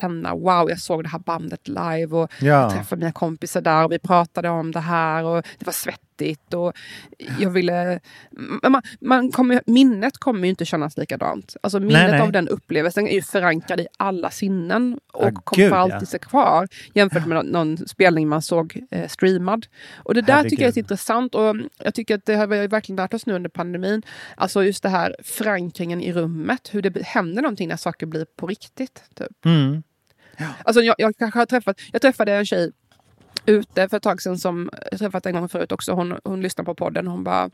Känna wow, jag såg det här bandet live och Ja. jag träffade mina kompisar där och vi pratade om det här och det var svettigt och jag ville... Man, man kommer, minnet kommer ju inte kännas likadant. Alltså minnet nej. av den upplevelsen är ju förankrad i alla sinnen och Ja, kommer för ja. alltid sig kvar jämfört med någon, spelning man såg eh, streamad. Och det där tycker jag är Herregud. så intressant och jag tycker att det har vi verkligen lärt oss nu under pandemin. Alltså just det här förankringen i rummet, hur det händer någonting när saker blir på riktigt. Typ. Mm. Alltså jag, jag kanske har träffat, jag träffade en tjej ute för ett tag sedan som jag träffat en gång förut också. Hon, hon lyssnar på podden. Hon bara,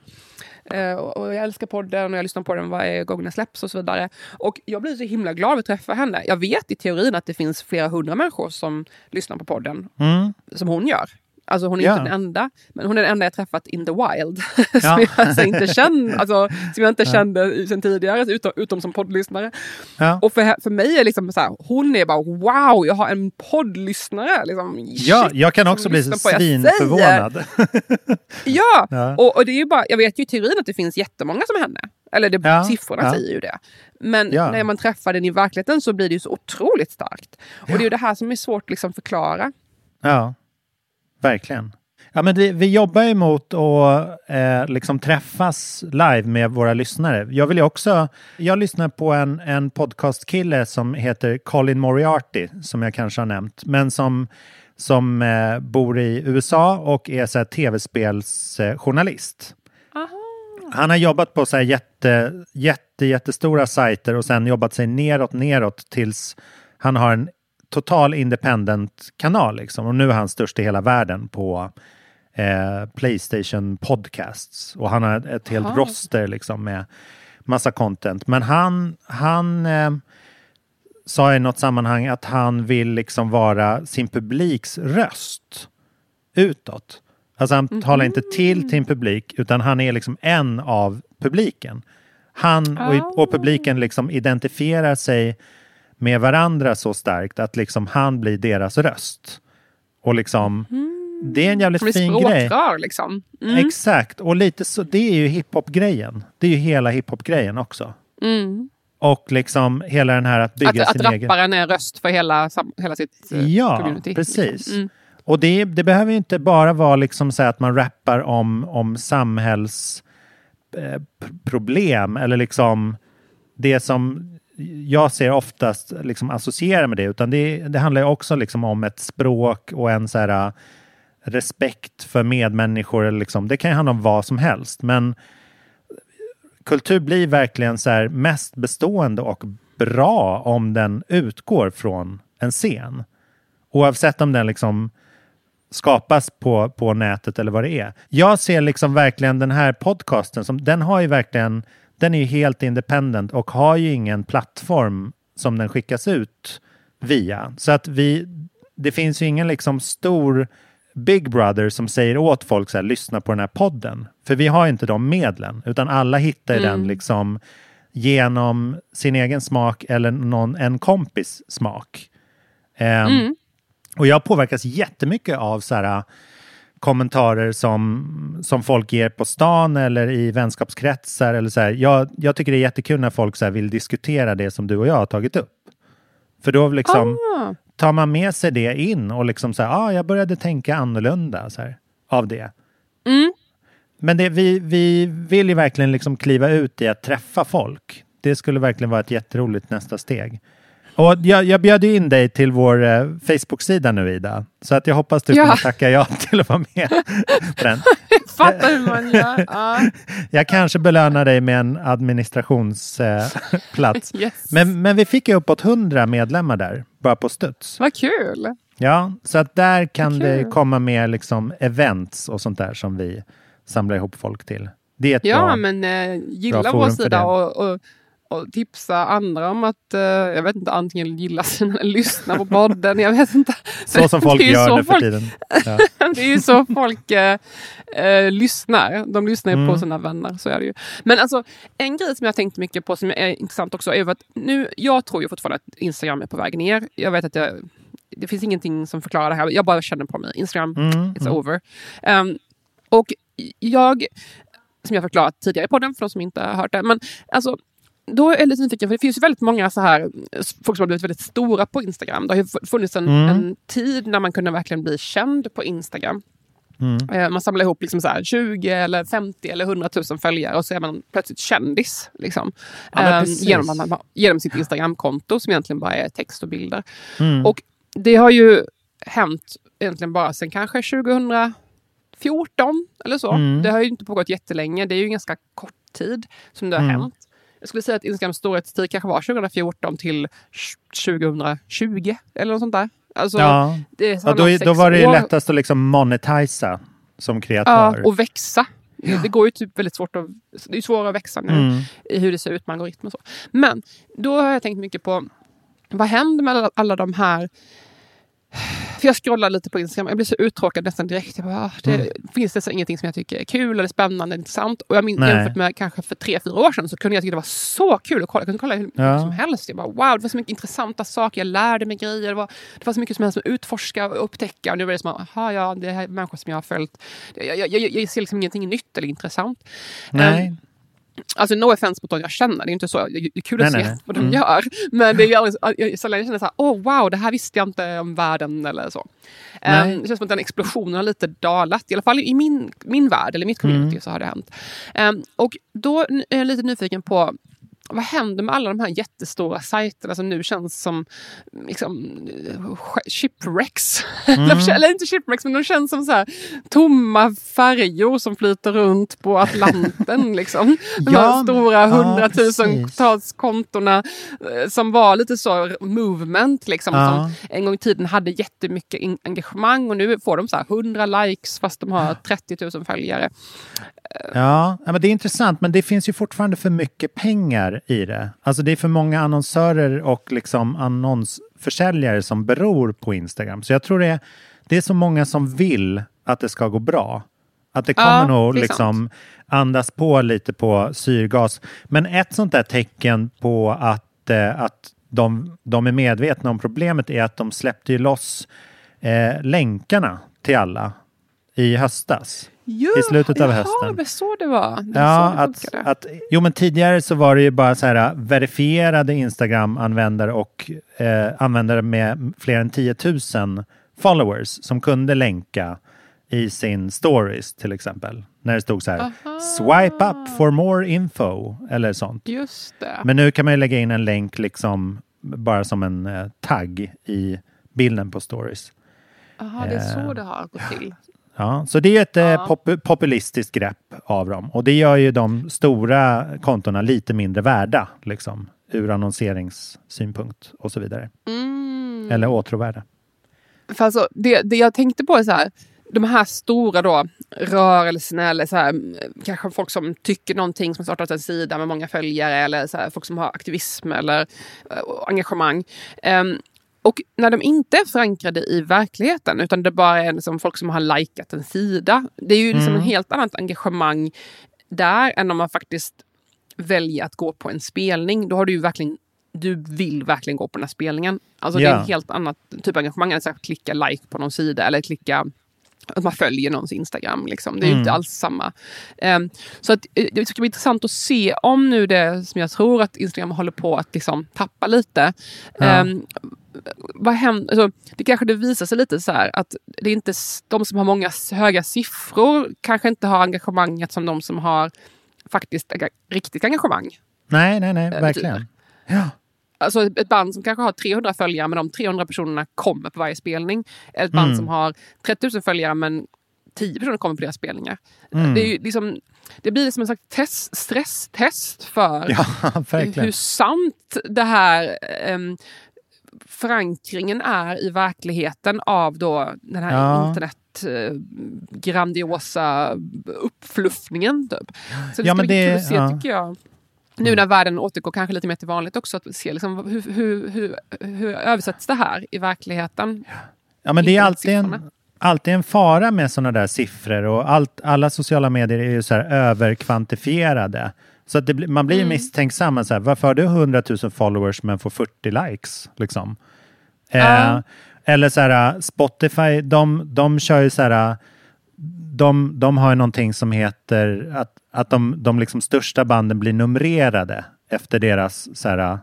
eh, och jag älskar podden och jag lyssnar på den varje gång den släpps och så vidare. Och jag blir så himla glad av att träffa henne. Jag vet i teorin att det finns flera hundra människor som lyssnar på podden Mm. som hon gör. Alltså hon är Ja. inte den enda, men hon är den enda jag träffat in the wild. Ja. som jag alltså inte känner, alltså, som jag inte kände sen tidigare, utom, utom som poddlyssnare. Ja. Och för, för mig är liksom så här, hon är bara wow, jag har en poddlyssnare. Liksom, ja, jag kan också bli svinförvånad. Ja, Ja. Och, och det är ju bara, jag vet ju i teorin att det finns jättemånga som henne. Eller det, Ja, siffrorna ja. säger ju det. Men Ja. när man träffar den i verkligheten så blir det ju så otroligt starkt. Och det är ju det här som är svårt att liksom förklara. Ja, verkligen. Ja, men vi, vi jobbar ju mot att eh, liksom träffas live med våra lyssnare. Jag vill ju också, jag lyssnar på en, en podcastkille som heter Colin Moriarty, som jag kanske har nämnt, men som, som eh, bor i USA och är så tv-spelsjournalist. Han har jobbat på så här jätte, jätte, jättestora sajter och sen jobbat sig neråt, neråt tills han har en total independent-kanal. Liksom. Och nu är han störst i hela världen på eh, Playstation Podcasts. Och han har ett helt Aha. roster liksom, med massa content. Men han, han eh, sa i något sammanhang att han vill liksom vara sin publiks röst utåt. Alltså han talar inte till sin publik utan han är liksom en av publiken. Han och, och publiken liksom identifierar sig med varandra så starkt att liksom han blir deras röst. Och liksom, det är en jävligt fin grej. språkrör liksom. Mm. Exakt, och lite så, det är ju hiphop-grejen. Det är ju hela hiphop-grejen också. Mm. Och liksom hela den här att bygga Att, att sin egen... rapparen är röst för hela, hela sitt eh, Ja, community. precis. Mm. Och det, det behöver ju inte bara vara liksom så att man rappar om, om samhällsproblem eller liksom det som jag ser oftast liksom associera med det, utan det, det handlar ju också liksom om ett språk och en så här, äh, respekt för medmänniskor. Liksom, det kan ju handla om vad som helst, men kultur blir verkligen så här mest bestående och bra om den utgår från en scen. Oavsett om den liksom skapas på, på nätet eller vad det är. Jag ser liksom verkligen den här podcasten, som, den har ju verkligen, den är ju helt independent och har ju ingen plattform som den skickas ut via. Så att vi, det finns ju ingen liksom stor Big Brother som säger åt folk så här, lyssna på den här podden. För vi har inte de medlen, utan alla hittar Mm. den liksom genom sin egen smak eller någon, en kompis smak. Ehm, Mm. och jag påverkas jättemycket av så här, kommentarer som, som folk ger på stan eller i vänskapskretsar. Eller så här. Jag, jag tycker det är jättekul när folk så här, vill diskutera det som du och jag har tagit upp. För då liksom Ah. tar man med sig det in och liksom så här, ah, jag började tänka annorlunda så här, av det. Mm. Men det, vi, vi vill ju verkligen liksom kliva ut i att träffa folk. Det skulle verkligen vara ett jätteroligt nästa steg. Och jag, jag bjöd in dig till vår eh, Facebook-sida nu Ida. Så att jag hoppas du Ja. kommer tacka ja till att vara med på den. Fattar hur man gör. Ja. Jag kanske belönar dig med en administrationsplats. Yes. men, men vi fick ju uppåt 100 medlemmar där, bara på studs. Vad kul! Ja, så att där kan det komma mer liksom events och sånt där som vi samlar ihop folk till. Det är ett Ja, bra... men eh, bra gilla forum vår sida och, och, och tipsa andra om att, eh, jag vet inte, antingen gilla sina eller lyssna på podden. Jag vet inte. Så som folk gör så nu för tiden. Ja. det är ju så folk eh, eh, lyssnar. De lyssnar ju Mm. på sina vänner. Så är det ju. Men alltså, en grej som jag tänkt mycket på som är intressant också är att nu, jag tror ju fortfarande att Instagram är på väg ner. Jag vet att jag, det finns ingenting som förklarar det här. Jag bara känner på mig. Instagram, Mm, it's mm. over. Ehm, och jag, som jag förklarat tidigare i podden för de som inte har hört det, men alltså då är jag lite nyfiken, för det finns ju väldigt många så här, folk som har blivit väldigt stora på Instagram. Det har ju funnits en, Mm. en tid när man kunde verkligen bli känd på Instagram. Mm. Eh, Man samlar ihop liksom så här 20, eller 50 eller 100 000 följare och så är man plötsligt kändis. Liksom. Ja, precis. genom, genom sitt Instagramkonto som egentligen bara är text och bilder. Mm. Och det har ju hänt egentligen bara sen kanske 2014 eller så. Mm. Det har ju inte pågått jättelänge. Det är ju en ganska kort tid som det har Mm. hänt. Jag skulle säga att Instagrams storhetstid kanske var 2014 till 2020 eller något sånt där. Alltså, ja. det ja, då, då var det ju lättast att liksom monetisa som Ja, kreatör. och växa. Det går ju typ väldigt svårt att... Det är svårare att växa nu Mm. i hur det ser ut med algoritmer och så. Men då har jag tänkt mycket på vad händer med alla, alla de här... För jag scrollar lite på Instagram, jag blir så uttråkad nästan direkt. Jag bara, ah, det, Mm. Finns så ingenting som jag tycker är kul eller spännande eller intressant? Och jag Nej. jämfört med kanske för tre, fyra år sedan så kunde jag tycka det var så kul att kolla. Jag kunde kolla hur mycket Ja. som helst. Jag bara, wow, det var så mycket intressanta saker. Jag lärde mig grejer. Det var, det var så mycket som helst att utforska och upptäcka. Och nu är det som att, aha, ja, det här är människor som jag har följt. Jag, jag, jag, jag ser liksom ingenting nytt eller intressant. Nej. Ehm, Alltså no offense mot dem jag känner, det är inte så. Det är kul att Nej, se nej, vad de Mm. gör. Men det är aldrig, jag sällan jag känner så här, oh wow, det här visste jag inte om världen eller så. Um, det känns som att den explosionen har lite dalat, i alla fall i min, min värld, eller mitt community Mm. så har det hänt. Um, och då är jag lite nyfiken på vad händer med alla de här jättestora sajterna som nu känns som liksom, eh, shipwrecks? Mm. Eller inte shipwrecks, men de känns som så här, tomma färjor som flyter runt på Atlanten. liksom. De Ja, här stora ja, hundratusentals kontona eh, som var lite så movement. Liksom, Ja. som en gång i tiden hade jättemycket engagemang och nu får de så här 100 likes fast de har 30 000 följare. Ja, ja, men det är intressant, men det finns ju fortfarande för mycket pengar i det. Alltså det är för många annonsörer och liksom annonsförsäljare som beror på Instagram. Så jag tror det är, det är så många som vill att det ska gå bra. Att det kommer Ja, nog det liksom andas på lite på syrgas. Men ett sånt där tecken på att, eh, att de, de är medvetna om problemet är att de släppte ju loss eh, länkarna till alla i höstas. I slutet av jaha, hösten. det så det var. Det Ja, det att, att, jo men tidigare så var det ju bara så här äh, verifierade Instagram-användare och eh, användare med fler än 10 000 followers som kunde länka i sin stories till exempel. När det stod så här swipe up for more info eller sånt. Just det. Men nu kan man ju lägga in en länk liksom bara som en eh, tagg i bilden på stories. Jaha, det är så det har gått till. Ja, så det är ett eh, pop- populistiskt grepp av dem och det gör ju de stora kontona lite mindre värda liksom ur annonseringssynpunkt och så vidare. Mm. Eller åtråvärda. För alltså, det, det jag tänkte på är så här, de här stora då, rörelserna eller så här, mm, kanske folk som tycker någonting som har startat en sida med många följare eller så här, folk som har aktivism eller eh, engagemang. Ehm, och när de inte är förankrade i verkligheten utan det bara är liksom folk som har likat en sida. Det är ju liksom Mm. en helt annat engagemang där än om man faktiskt väljer att gå på en spelning. Då har du ju verkligen du vill verkligen gå på den här spelningen. Alltså det är en helt annat typ av engagemang än att klicka like på någon sida eller klicka att man följer någons Instagram. Liksom. Det är ju Mm. inte alls samma. Ehm, så att, eh, det ska bli intressant att se om nu det som jag tror att Instagram håller på att liksom tappa lite. Ja. Ehm, vad händer? Alltså, det kanske det visar sig lite så här att det är inte de som har många höga siffror kanske inte har engagemanget som de som har faktiskt riktigt engagemang. Nej, nej, nej, Eh, verkligen. Alltså ett band som kanske har 300 följare men de 300 personerna kommer på varje spelning. Eller ett band Mm. som har 30 000 följare men 10 personer kommer på deras spelningar. Mm. Det, är liksom, det blir som en slags test, stresstest för Ja, hur sant det här em, förankringen är i verkligen av då den här Ja. internet eh, grandiosa uppfluffningen. Typ. Så det Ja, ska bli det- kul att se ja. tycker jag. Nu när världen återgår kanske lite mer till vanligt också, att se liksom, hur, hur, hur, hur översätts det här i verkligheten? Ja, men det är alltid en, alltid en fara med sådana där siffror och allt, alla sociala medier är ju så här överkvantifierade. Så att det, man blir ju Mm. misstänksam. Så här, varför har du 100 000 followers men får 40 likes? Liksom? Eh, eller så här, Spotify, de, de kör ju så här, de, de har ju någonting som heter att, att de, de liksom största banden blir numrerade efter deras så här,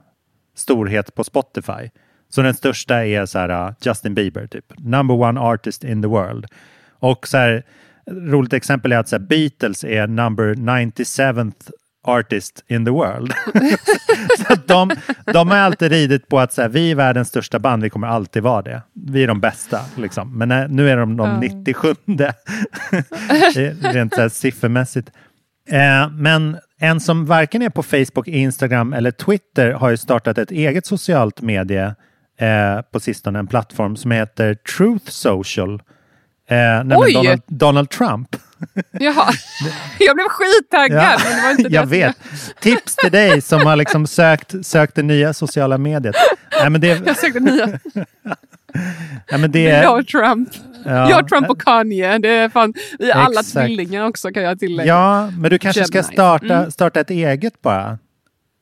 storhet på Spotify. Så den största är så här, Justin Bieber, typ. Number one artist in the world. Och så här, roligt exempel är att så här, Beatles är number 97th artist in the world. så de, de har alltid ridit på att så här, vi är världens största band, vi kommer alltid vara det. Vi är de bästa. Liksom. Men eh, nu är de de Ja. 97 rent så här, siffermässigt. Eh, men en som varken är på Facebook, Instagram eller Twitter har ju startat ett eget socialt medie eh, på sistone, en plattform som heter Truth Social. Eh! Donald, Donald Trump. Jaha, jag blev skittaggad. Men det var inte det jag som vet. Tips till dig som har liksom sökt, sökt det nya sociala mediet. Nej, men det, Jag sökte nya. nej, men det, Jag, Trump. Ja. Jag, Trump och Kanye. Det är fan, vi är alla tvillingar också kan jag tillägga. Ja, men du kanske ska starta, Mm. starta ett eget bara,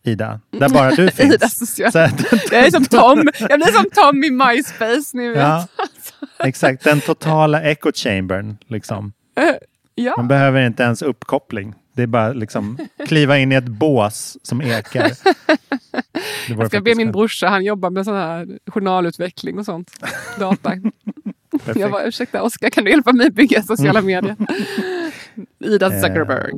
Ida. Där bara du finns. Ida. Så att- Jag är som Tom. Jag blir som Tom i MySpace. Ni vet. Ja, exakt. Den totala echo chambern. Liksom. Ja. Man behöver inte ens uppkoppling. Det är bara liksom kliva in i ett bås som ekar. Jag ska be min brorsa, han jobbar med sån här journalutveckling och sånt. Data. jag bara, ursäkta Oskar, kan du hjälpa mig bygga sociala medier? Ida Eh. Zuckerberg.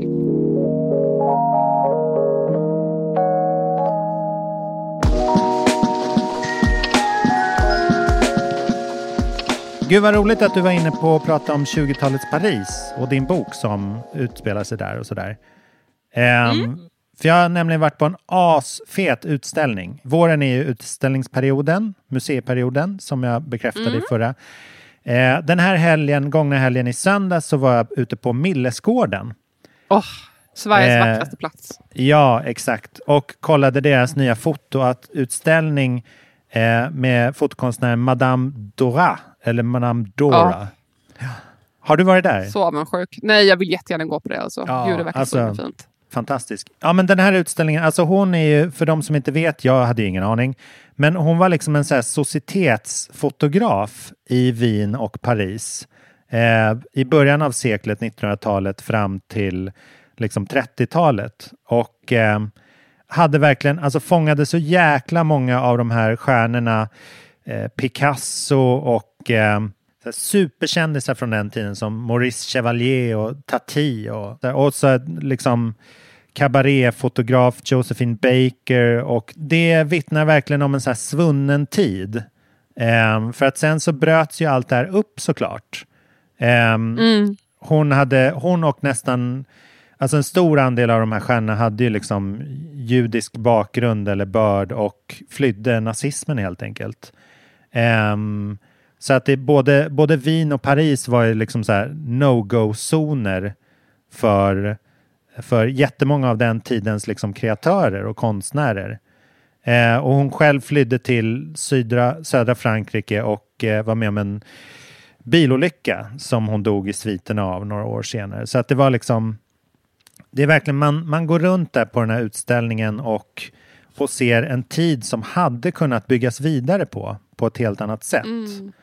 Gud vad roligt att du var inne på att prata om 20-talets Paris och din bok som utspelar sig där och sådär. Ehm, För jag har nämligen varit på en asfet utställning. Våren är ju utställningsperioden, museiperioden, som jag bekräftade i förra. Eh, den här helgen, gångna helgen i söndags, så var jag ute på Millesgården. Åh, Sveriges Eh, vackraste plats. Ja, exakt. Och kollade deras nya fotoutställning eh, med fotokonstnären Madame Dora, eller Madame Dora. Har du varit där? Så avundsjuk. Nej, jag vill jättegärna gå på det. Alltså. Ja, det verkar så alltså- himla fint. Fantastisk. Ja, men den här utställningen, alltså hon är ju, för de som inte vet, jag hade ingen aning, men hon var liksom en så här societetsfotograf i Wien och Paris eh, i början av seklet, 1900-talet, fram till liksom 30-talet. Och eh, hade verkligen, alltså fångade så jäkla många av de här stjärnorna, eh, Picasso och eh, så här superkändisar från den tiden som Maurice Chevalier och Tati och, och så liksom kabaréfotograf Josephine Baker och det vittnar verkligen om en så här svunnen tid. Ehm, för att sen så bröts ju allt det här upp såklart. Ehm, Mm. hon, hade, hon och nästan, alltså en stor andel av de här stjärnorna hade ju liksom judisk bakgrund eller börd och flydde nazismen helt enkelt. Ehm, så att det både, både Wien och Paris var ju liksom så här no-go-zoner för, för jättemånga av den tidens liksom kreatörer och konstnärer. Eh, och hon själv flydde till södra, södra Frankrike och eh, var med om en bilolycka som hon dog i sviterna av några år senare. Så att det var liksom, det är verkligen, man, man går runt där på den här utställningen och, och ser en tid som hade kunnat byggas vidare på, på ett helt annat sätt. Mm.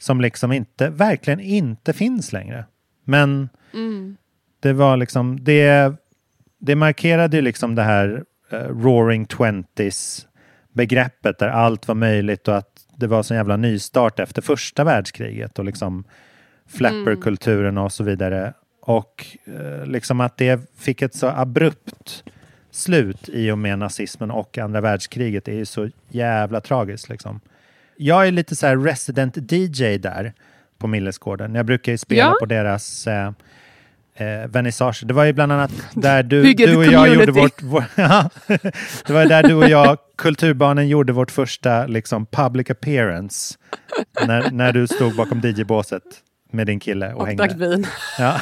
Som liksom inte, verkligen inte finns längre. Men Mm. det var liksom, det, det markerade ju liksom det här eh, roaring twenties begreppet där allt var möjligt och att det var sån jävla nystart efter första världskriget och liksom flapperkulturen och så vidare. Och eh, liksom att det fick ett så abrupt slut i och med nazismen och andra världskriget är ju så jävla tragiskt liksom. Jag är lite så här resident DJ där på Millesgården. Jag brukar ju spela Ja. på deras eh, eh, vernissage. Det var ju bland annat där du, du och jag community. gjorde vårt... vår, det var där du och jag, Kulturbarnen, gjorde vårt första liksom, public appearance. När, när du stod bakom DJ-båset med din kille och, Och hängde. vin. Ja.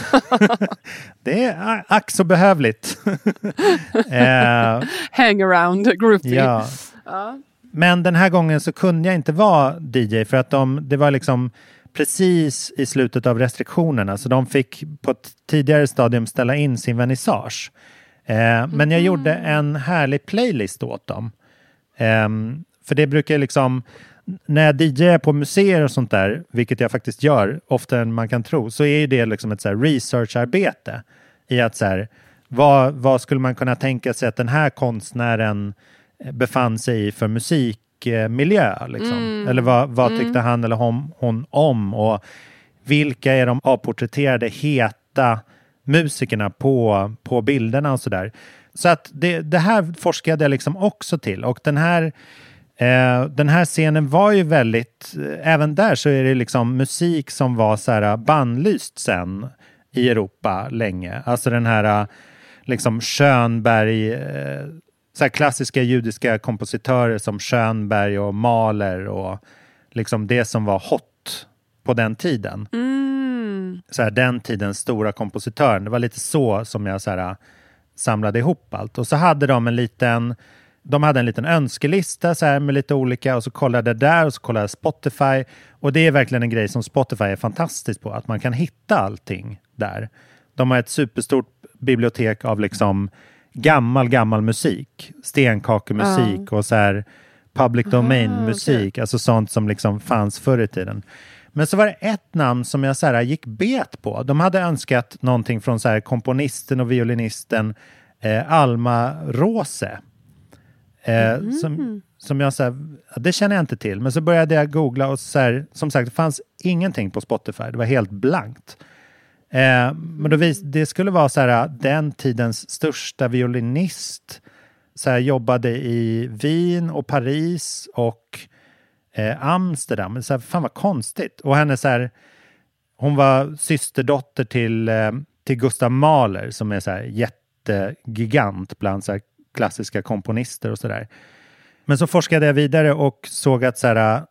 det är ack så behövligt. eh, Hangaround groupie. Ja. Ja. Men den här gången så kunde jag inte vara DJ för att de, det var liksom precis i slutet av restriktionerna så de fick på ett tidigare stadium ställa in sin vernissage. Eh, men jag gjorde en härlig playlist åt dem. Ehm, för det brukar liksom, när jag DJar på museer och sånt där, vilket jag faktiskt gör oftare än man kan tro, så är ju det liksom ett så researcharbete i att så här, vad, vad skulle man kunna tänka sig att den här konstnären eh, befann sig i för musikmiljö? Liksom? Mm. Eller vad, vad Mm. tyckte han eller hon, hon om? Och vilka är de avporträtterade heta musikerna på, på bilderna och sådär. Så att det, det här forskade jag liksom också till och den här eh, den här scenen var ju väldigt, eh, även där så är det liksom musik som var så här bannlyst sen i Europa länge. Alltså den här eh, liksom Schönberg, eh, så här klassiska judiska kompositörer som Schönberg och Mahler och liksom det som var hot på den tiden Mm. så här, den tidens stora kompositören. Det var lite så som jag så här, samlade ihop allt. Och så hade de en liten de hade en liten önskelista så här, med lite olika och så kollade jag där och så kollade jag Spotify. Och det är verkligen en grej som Spotify är fantastiskt på, att man kan hitta allting där. De har ett superstort bibliotek av liksom gammal, gammal musik. Stenkakemusik och så här public domain musik, alltså sånt som liksom fanns förr i tiden. Men så var det ett namn som jag så här, gick bet på. De hade önskat någonting från så här, komponisten och violinisten eh, Alma Rose. Eh, Mm. som, som jag så här, det känner jag inte till. Men så började jag googla och så här, som sagt, det fanns ingenting på Spotify. Det var helt blankt. Eh, men då vis, det skulle vara så här, eh, den tidens största violinist. Så här, jobbade i Wien och Paris och eh, Amsterdam. Så här, fan vad konstigt. Och henne så här, hon var systerdotter till, eh, till Gustav Mahler som är så här jättegigant bland så här klassiska komponister och sådär. Men så forskade jag vidare och såg att så här, eh,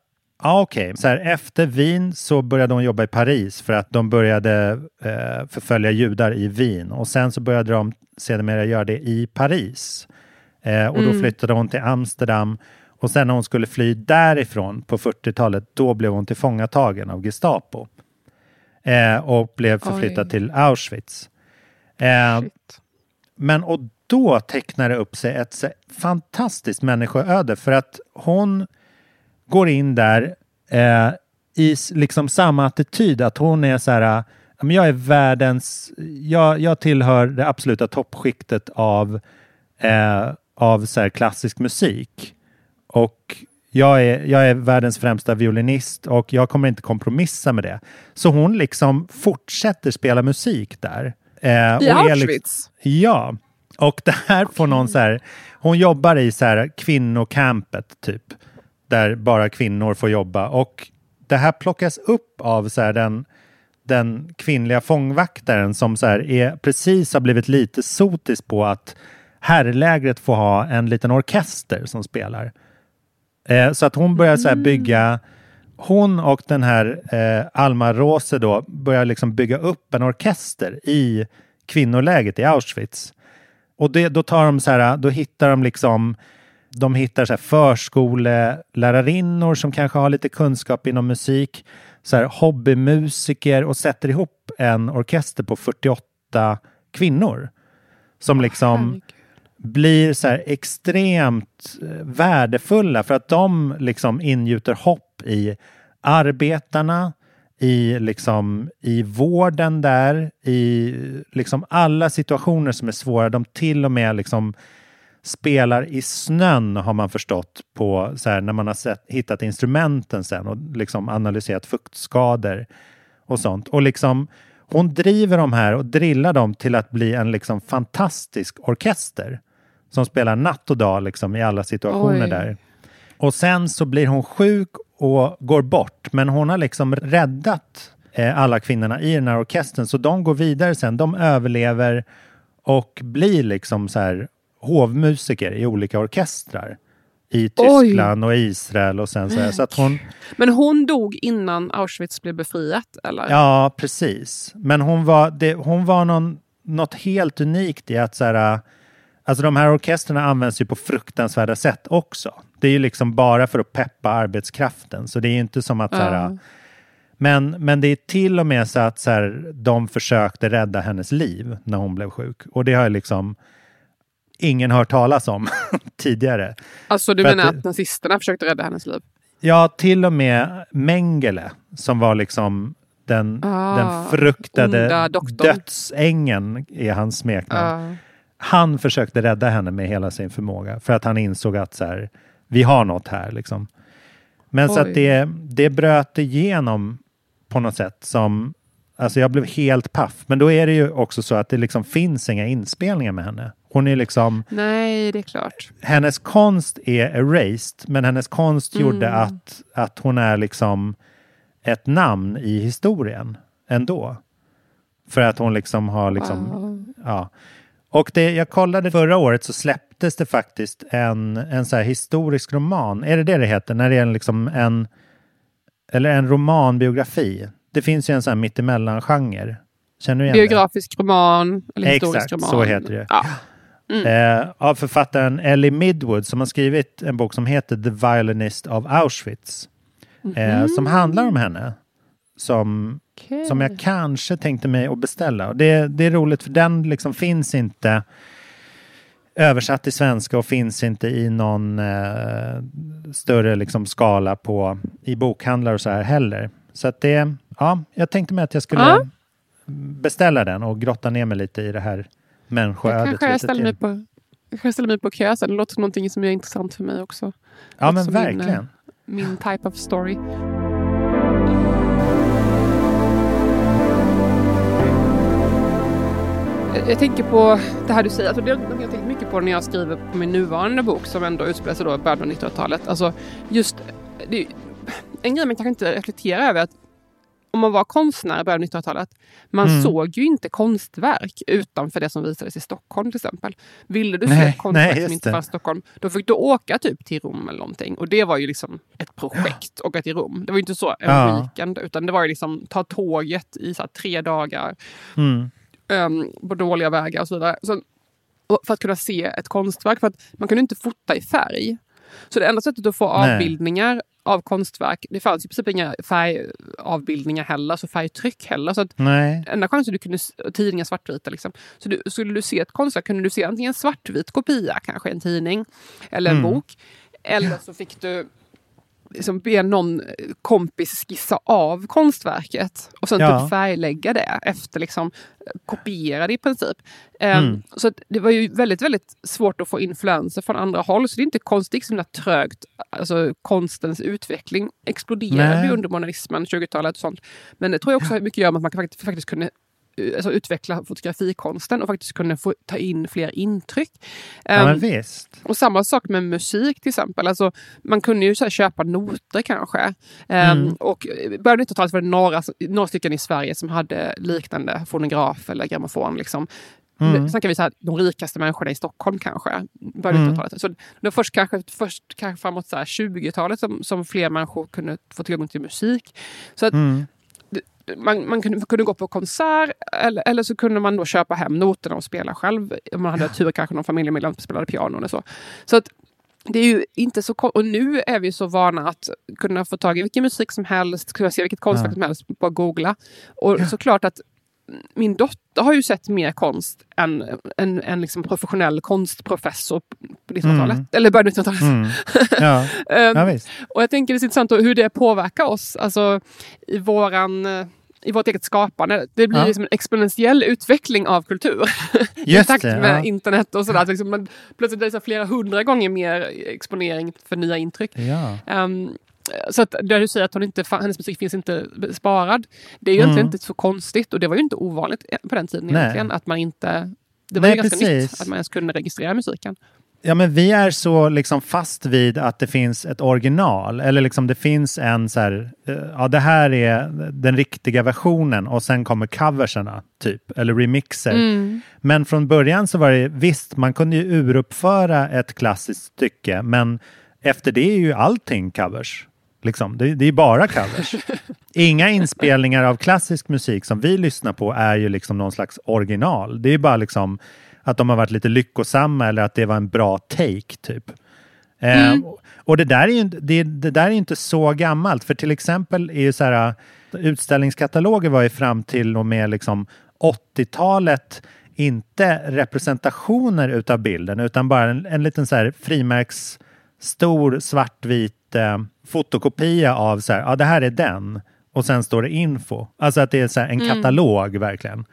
ja okej, så här, efter Wien så började hon jobba i Paris för att de började eh, förfölja judar i Wien och sen så började de sedermera göra det i Paris. Eh, och då Mm. flyttade hon till Amsterdam och sen när hon skulle fly därifrån på 40-talet, då blev hon tillfångatagen av Gestapo. Eh, och blev förflyttad Oj. till Auschwitz. Eh, men och då tecknar det upp sig ett fantastiskt människoöde för att hon går in där eh, i liksom samma attityd att hon är så här, men jag är världens, jag, jag tillhör det absoluta toppskiktet av, eh, av så klassisk musik. Och jag är, jag är världens främsta violinist och jag kommer inte kompromissa med det. Så hon liksom fortsätter spela musik där. Eh, I och är Auschwitz? Liksom, ja, och det här får någon så här, hon jobbar i så här kvinnocampet typ, där bara kvinnor får jobba och det här plockas upp av så här den, den kvinnliga fångvaktaren som så här är, precis har blivit lite sotis på att herrlägret får ha en liten orkester som spelar. Eh, så att hon börjar så här bygga, hon och den här eh, Alma Rose då börjar liksom bygga upp en orkester i kvinnoläget i Auschwitz. Och det, då tar de så här, då hittar de liksom, de hittar så här förskollärarinnor som kanske har lite kunskap inom musik, så här hobbymusiker och sätter ihop en orkester på 48 kvinnor. Som liksom blir så här extremt eh, värdefulla för att de liksom ingjuter hopp i arbetarna, i, liksom, i vården där, i liksom alla situationer som är svåra. De till och med liksom spelar i snön har man förstått på så här, när man har sett, hittat instrumenten sen och liksom analyserat fuktskador och sånt. Och liksom hon driver de här och drillar dem till att bli en liksom fantastisk orkester som spelar natt och dag liksom i alla situationer Oj. där. Och sen så blir hon sjuk och går bort. Men hon har liksom räddat eh, alla kvinnorna i den här orkestern. Så de går vidare sen. De överlever och blir liksom så här hovmusiker i olika orkestrar. I Oj. Tyskland och Israel och sen så här. Så att hon, Men hon dog innan Auschwitz blev befriat? Eller? Ja, precis. Men hon var, det, hon var någon, något helt unikt i att så här, alltså de här orkesterna används ju på fruktansvärda sätt också. Det är ju liksom bara för att peppa arbetskraften, så det är inte som att så här, men, men det är till och med så att så här, de försökte rädda hennes liv när hon blev sjuk. Och det har liksom ingen hört talas om tidigare. Alltså du För att menar det- att nazisterna försökte rädda hennes liv? Ja, till och med Mengele som var liksom den, Ah, den fruktade dödsängen är hans smeknamn. Ja. Han försökte rädda henne med hela sin förmåga för att han insåg att så här, vi har något här liksom. Men så Oj. att det, det bröt igenom på något sätt som, alltså jag blev helt paff. Men då är det ju också så att det liksom finns inga inspelningar med henne. Hon är liksom, Nej, det är klart. hennes konst är erased, men hennes konst Mm. gjorde att, att hon är liksom ett namn i historien ändå. För att hon liksom har liksom, ja. Och det, jag kollade förra året så släpptes det faktiskt en, en så historisk roman. Är det det det heter? När det är liksom en, eller en romanbiografi. Det finns ju en sån här mittemellan-genre. Känner du igen det? Biografisk roman eller historisk Exakt, roman. så heter det. Ja. Mm. Eh, av författaren Ellie Midwood som har skrivit en bok som heter The Violinist of Auschwitz. Eh, Mhm. som handlar om henne. Som, Okej. som jag kanske tänkte mig att beställa. Och det, det är roligt för den liksom finns inte översatt till svenska och finns inte i någon eh, större liksom skala på, i bokhandlar och så här heller. Så att det, ja, jag tänkte mig att jag skulle Ja. beställa den och grotta ner mig lite i det här människoödet. kanske jag lite ställer mig på, jag ställer mig på kö sen. Det låter som någonting som är intressant för mig också. Ja, men som min, eh, verkligen. Min type of story. Jag- tänker på det här du säger. Alltså det har jag tänkt mycket på när jag skriver på min nuvarande bok som ändå utspelar sig då i början av 1900-talet. Alltså just, det, en grej man kanske inte reflekterar över är att om man var konstnär i början av 1900-talet, man Mm. såg ju inte konstverk utanför det som visades i Stockholm till exempel. Ville du se Nej, ett konstverk nej, som inte fanns i Stockholm, då fick du åka typ till Rom eller någonting. Och det var ju liksom ett projekt, åka till Rom. Det var ju inte så en Ja. weekend, utan det var ju liksom ta tåget i så här, tre dagar Mm. um, på dåliga vägar och så vidare. Så, för att kunna se ett konstverk, för att man kunde inte fota i färg. Så det enda sättet att få avbildningar av konstverk, det fanns i princip inga färgavbildningar heller, så färgtryck heller. Så att Nej. enda chansen du kunde, tidningar svartvita liksom. Så du, skulle du se ett konstverk kunde du se antingen en svartvit kopia, kanske en tidning, eller en Mm. bok. Eller så fick du liksom be någon kompis skissa av konstverket och sen Ja. typ färglägga det efter liksom kopiera det i princip. Ehm, Mm. Så att det var ju väldigt, väldigt svårt att få influenser från andra håll. Så det är inte konstigt, så himla trögt. Alltså konstens utveckling exploderade Nej. under modernismen, 20-talet och sånt. Men det tror jag också har mycket att göra med att man faktiskt, faktiskt kunde eh, alltså, utveckla fotografikonsten och faktiskt kunde få ta in fler intryck. Ja, visst. och samma sak med musik till exempel. Alltså, man kunde ju här, köpa noter kanske. Ehm, Mm. och i början av 90-talet var det några, några stycken i Sverige som hade liknande fonograf eller grammofon. Liksom. Mm. Nu snackar vi här, de rikaste människorna i Stockholm kanske. Början Mm. 90-talet. Så det först kanske, först kanske framåt så här 20-talet som, som fler människor kunde få tillgång till musik. Så att Mm. Man, man kunde, kunde gå på konsert eller, eller så kunde man då köpa hem noterna och spela själv. Om man hade tur kanske någon familjemedlem spelade piano eller så. Så att det är ju inte så Och nu är vi så vana att kunna få tag i vilken musik som helst, kunna se vilket konstverk Ja. som helst, bara googla. Och såklart att min dotter har ju sett mer konst än en, en liksom professionell konstprofessor på 1900-talet. Mm. Eller början av 1900-talet. Mm. Ja. Ehm, ja, visst. och jag tänker det är intressant hur det påverkar oss alltså, i, våran, eh, i vårt eget skapande. Det blir Ja. liksom en exponentiell utveckling av kultur. I takt det, med ja. internet och sådär. Liksom, man, plötsligt är det flera hundra gånger mer exponering för nya intryck. Ja. Ehm, så att det du säger att hon inte, hennes musik finns inte sparad. Det är ju egentligen Mm. inte så konstigt och det var ju inte ovanligt på den tiden Nej. egentligen. Att man inte, det var Nej, ju ganska precis. nytt att man ens kunde registrera musiken. Ja, men vi är så liksom fast vid att det finns ett original. Eller liksom det finns en så här, eh, ja det här är den riktiga versionen och sen kommer coverserna, typ, eller remixer. Mm. Men från början så var det, visst, man kunde ju uruppföra ett klassiskt stycke, men efter det är ju allting covers. Liksom. Det, det är bara covers. Inga inspelningar av klassisk musik som vi lyssnar på är ju liksom någon slags original. Det är bara liksom att de har varit lite lyckosamma eller att det var en bra take typ. Eh, Mm. och det där, är ju, inte- det, det där är inte så gammalt. För till exempel är ju så här, utställningskataloger var ju fram till och med liksom 80-talet inte representationer utav bilden utan bara en, en liten så här frimärks stor svartvit eh, fotokopia av så här, ja det här är den och sen står det info. Alltså att det är så en Mm. katalog verkligen.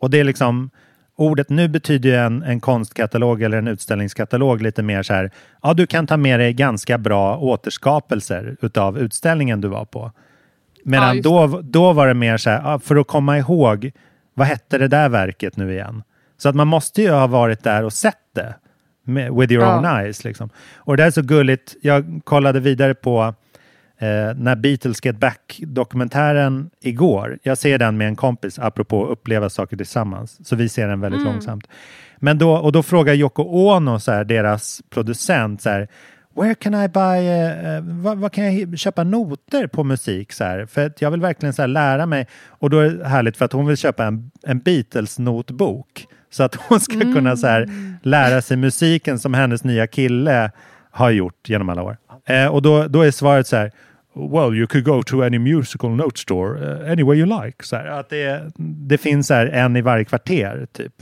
Och det är liksom ordet nu betyder ju en, en konstkatalog eller en utställningskatalog lite mer så här, ja du kan ta med dig ganska bra återskapelser utav utställningen du var på. Ja, Medan just då, då var det mer så här, ja, för att komma ihåg, vad hette det där verket nu igen? Så att man måste ju ha varit där och sett det med, with your Ja. own eyes. Liksom. Och det är så gulligt, jag kollade vidare på eh, när Beatles Get Back-dokumentären igår. Jag ser den med en kompis, apropå att uppleva saker tillsammans. Så vi ser den väldigt Mm. långsamt. Men då, och då frågar Yoko Ono, så här, deras producent, så här, Where can I buy, eh, eh, vad, vad kan jag köpa noter på musik? Så här? För att jag vill verkligen så här, lära mig. Och då är det härligt för att hon vill köpa en, en Beatles-notbok. Så att hon ska kunna så här, lära sig musiken som hennes nya kille har gjort genom alla år. Eh, och då, då är svaret så här, Well, you could go to any musical note store, uh, any way you like. Så här, att det, det finns så här, en i varje kvarter, typ.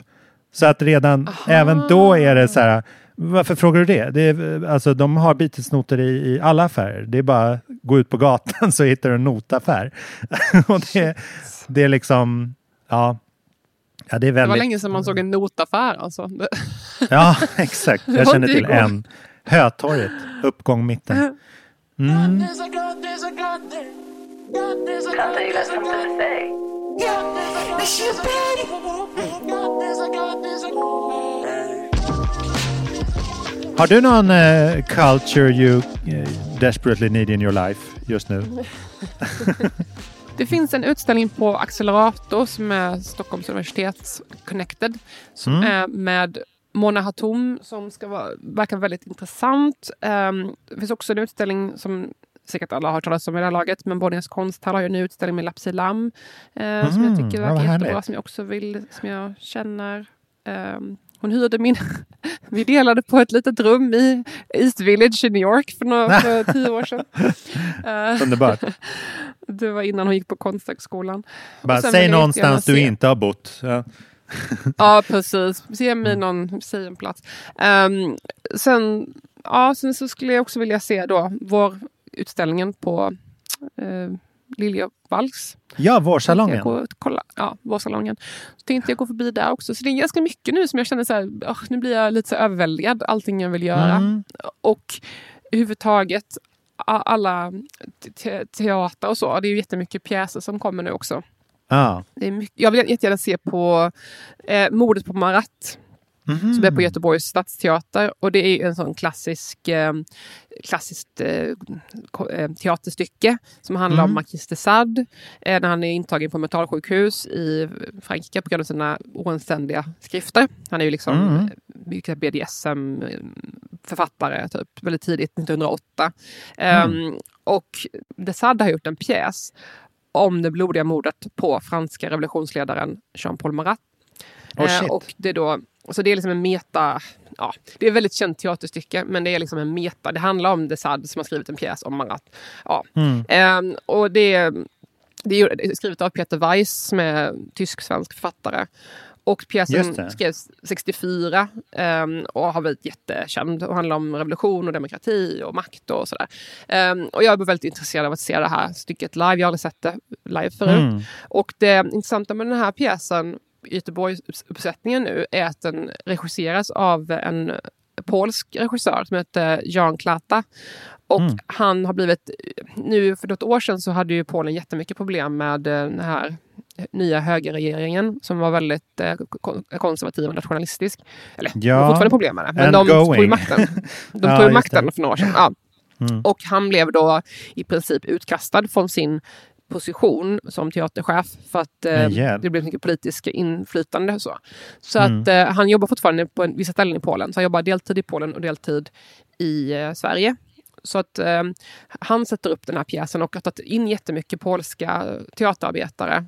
Så att redan, även då är det så här, varför frågar du det? det är, alltså, de har Beatles-noter i, i alla affärer. Det är bara gå ut på gatan så hittar du en notaffär. och det, det är liksom, ja. Ja, det är Det var väldigt... länge sedan man såg en notaffär. Alltså. Ja, exakt. Jag känner till en. Hötorget, uppgång mitten. Mm. Har du någon eh, culture you eh, desperately need in your life just nu? Det finns en utställning på Accelerator som är Stockholms universitets connected. Som Mm. är med Mona Hatoum som ska vara, verkar väldigt intressant. Ehm, det finns också en utställning som säkert alla har talas om i det här laget. Men Bonniers konsthall har ju en utställning med Lapsi Lam. eh, som jag Mm, tycker verkar jättebra. härligt. Som jag också vill, som jag känner. Ehm, hon hyrde min... Vi delade på ett litet rum i East Village i New York för, några, för tio år sedan. Eh, Underbart. Det var innan hon gick på Konsthögskolan. Bara, säg någonstans du se- inte har bott. Ja. Ja, precis. Se mig någon, säg en plats. Ehm, sen, ja, sen så skulle jag också vilja se då vår utställningen på uh, Liljevalchs. Ja, vårsalongen. Gå kolla. Ja, vårsalongen. Så tänkte jag gå förbi där också. Så det är ganska mycket nu som jag känner så här, "Åh, nu blir jag lite så överväldigad. Allting jag vill göra. Mm. Och överhuvudtaget alla te- teater och så. Det är ju jättemycket pjäser som kommer nu också. Ja. Det är mycket, jag vill jättegärna se på eh, Mordet på Marat. Mhm. Som är på Göteborgs stadsteater. Och det är en sån klassisk eh, klassiskt eh, eh, teaterstycke som handlar Mm. om Marquis de Sade. Eh, när han är intagen på mentalsjukhus i Frankrike på grund av sina oanständiga skrifter. Han är ju liksom Mm. mycket BDSM-författare typ, väldigt tidigt, 1908. Mm. Ehm, och de Sade har gjort en pjäs om det blodiga mordet på franska revolutionsledaren Jean-Paul Marat. Oh, Eh, och det är då, så det är liksom en meta, ja, det är ett väldigt känt teaterstycke, men det är liksom en meta. Det handlar om de Sade som har skrivit en pjäs om Marat. Ja. Mm. Ehm, och det, det är skrivet av Peter Weiss som är tysk-svensk författare. Och pjäsen skrevs 64 ehm, och har blivit jättekänd och handlar om revolution och demokrati och makt och sådär. Ehm, och jag är väldigt intresserad av att se det här stycket live. Jag har aldrig sett det live förut. Mm. Och det intressanta med den här pjäsen, Göteborgsuppsättningen nu, är att den regisseras av en polsk regissör som heter Jan Klata. Och Mm. han har blivit, nu för något år sedan så hade ju Polen jättemycket problem med eh, den här nya högerregeringen som var väldigt eh, kon- konservativ och nationalistisk. Eller de Ja, har fortfarande problem med det. Men de and tog going. makten. De Ja, tog makten det. för några år sedan. Ja. Mm. Och han blev då i princip utkastad från sin position som teaterchef för att eh, hjälp. det blev mycket politiskt inflytande. Så, så Mm. att eh, han jobbar fortfarande på en, vissa ställen i Polen. Så han jobbar deltid i Polen och deltid i eh, Sverige. Så att eh, han sätter upp den här pjäsen och har tagit in jättemycket polska teaterarbetare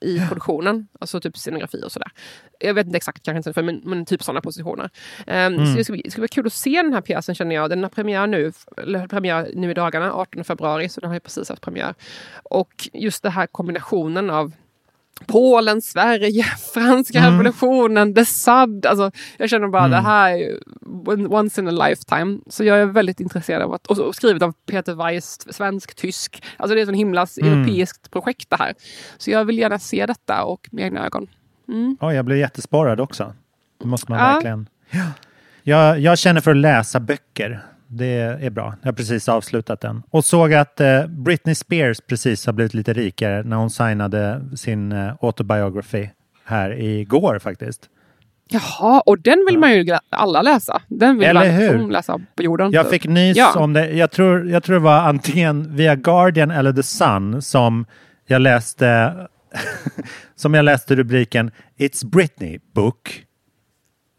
i produktionen. Alltså typ scenografi och sådär. Jag vet inte exakt, kanske inte, men, men typ sådana positioner. Um, Mm. Så det ska, bli, det ska bli kul att se den här pjäsen känner jag. Den har premiär nu, eller premiär nu i dagarna, 18 februari, så den har ju precis haft premiär. Och just den här kombinationen av Polen, Sverige, franska Mm. revolutionen, the Sud. Alltså, jag känner bara Mm. det här är once in a lifetime. Så jag är väldigt intresserad av att, och, skrivet av Peter Weiss, svensk-tysk. Alltså det är ett sån himla Mm. europeiskt projekt det här. Så jag vill gärna se detta och med egna ögon. Mm. Oj, jag blev jättesporrad också. Det måste man Ja. verkligen. Jag, jag känner för att läsa böcker. Det är bra. Jag har precis avslutat den. Och såg att eh, Britney Spears precis har blivit lite rikare när hon signade sin eh, autobiography här igår faktiskt. Jaha, och den vill man ju alla läsa. Den vill Eller man hur? läsa på jorden. Jag fick nys Ja. om det. Jag tror, jag tror det var antingen via Guardian eller The Sun som jag läste som jag läste rubriken It's Britney Book.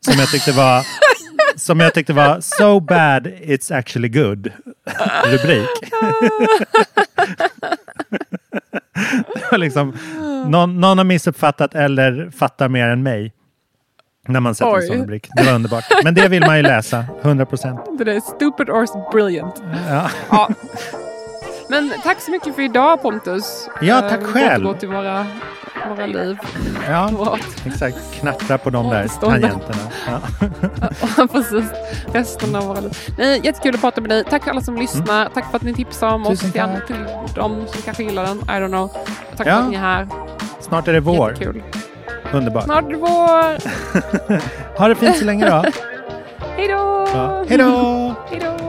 Som jag tyckte var som jag tyckte var So bad it's actually good. Rubrik. liksom, någon, någon har missuppfattat eller fattar mer än mig. När man sätter en Oj. sån rubrik. Det var underbart. Men det vill man ju läsa, 100 procent. Det är stupid or brilliant. Ja. Ja. Men tack så mycket för idag Pontus. Ja, Eh, tack vi själv. återgår till våra våra liv. Ja, exakt. Knattra på de där tangenterna. Ja. Ja, precis. Resten av våra liv. Nej, jättekul att prata med dig. Tack alla som lyssnar. Tack för att ni tipsar om oss Tusen till, tack. till de som kanske gillar den. I don't know. Tack Ja. för att ni är här. Snart är det vår. Jättekul. Underbart. Snart är det vår. Ha det fint så länge då. Hej då! Ja. Hej då!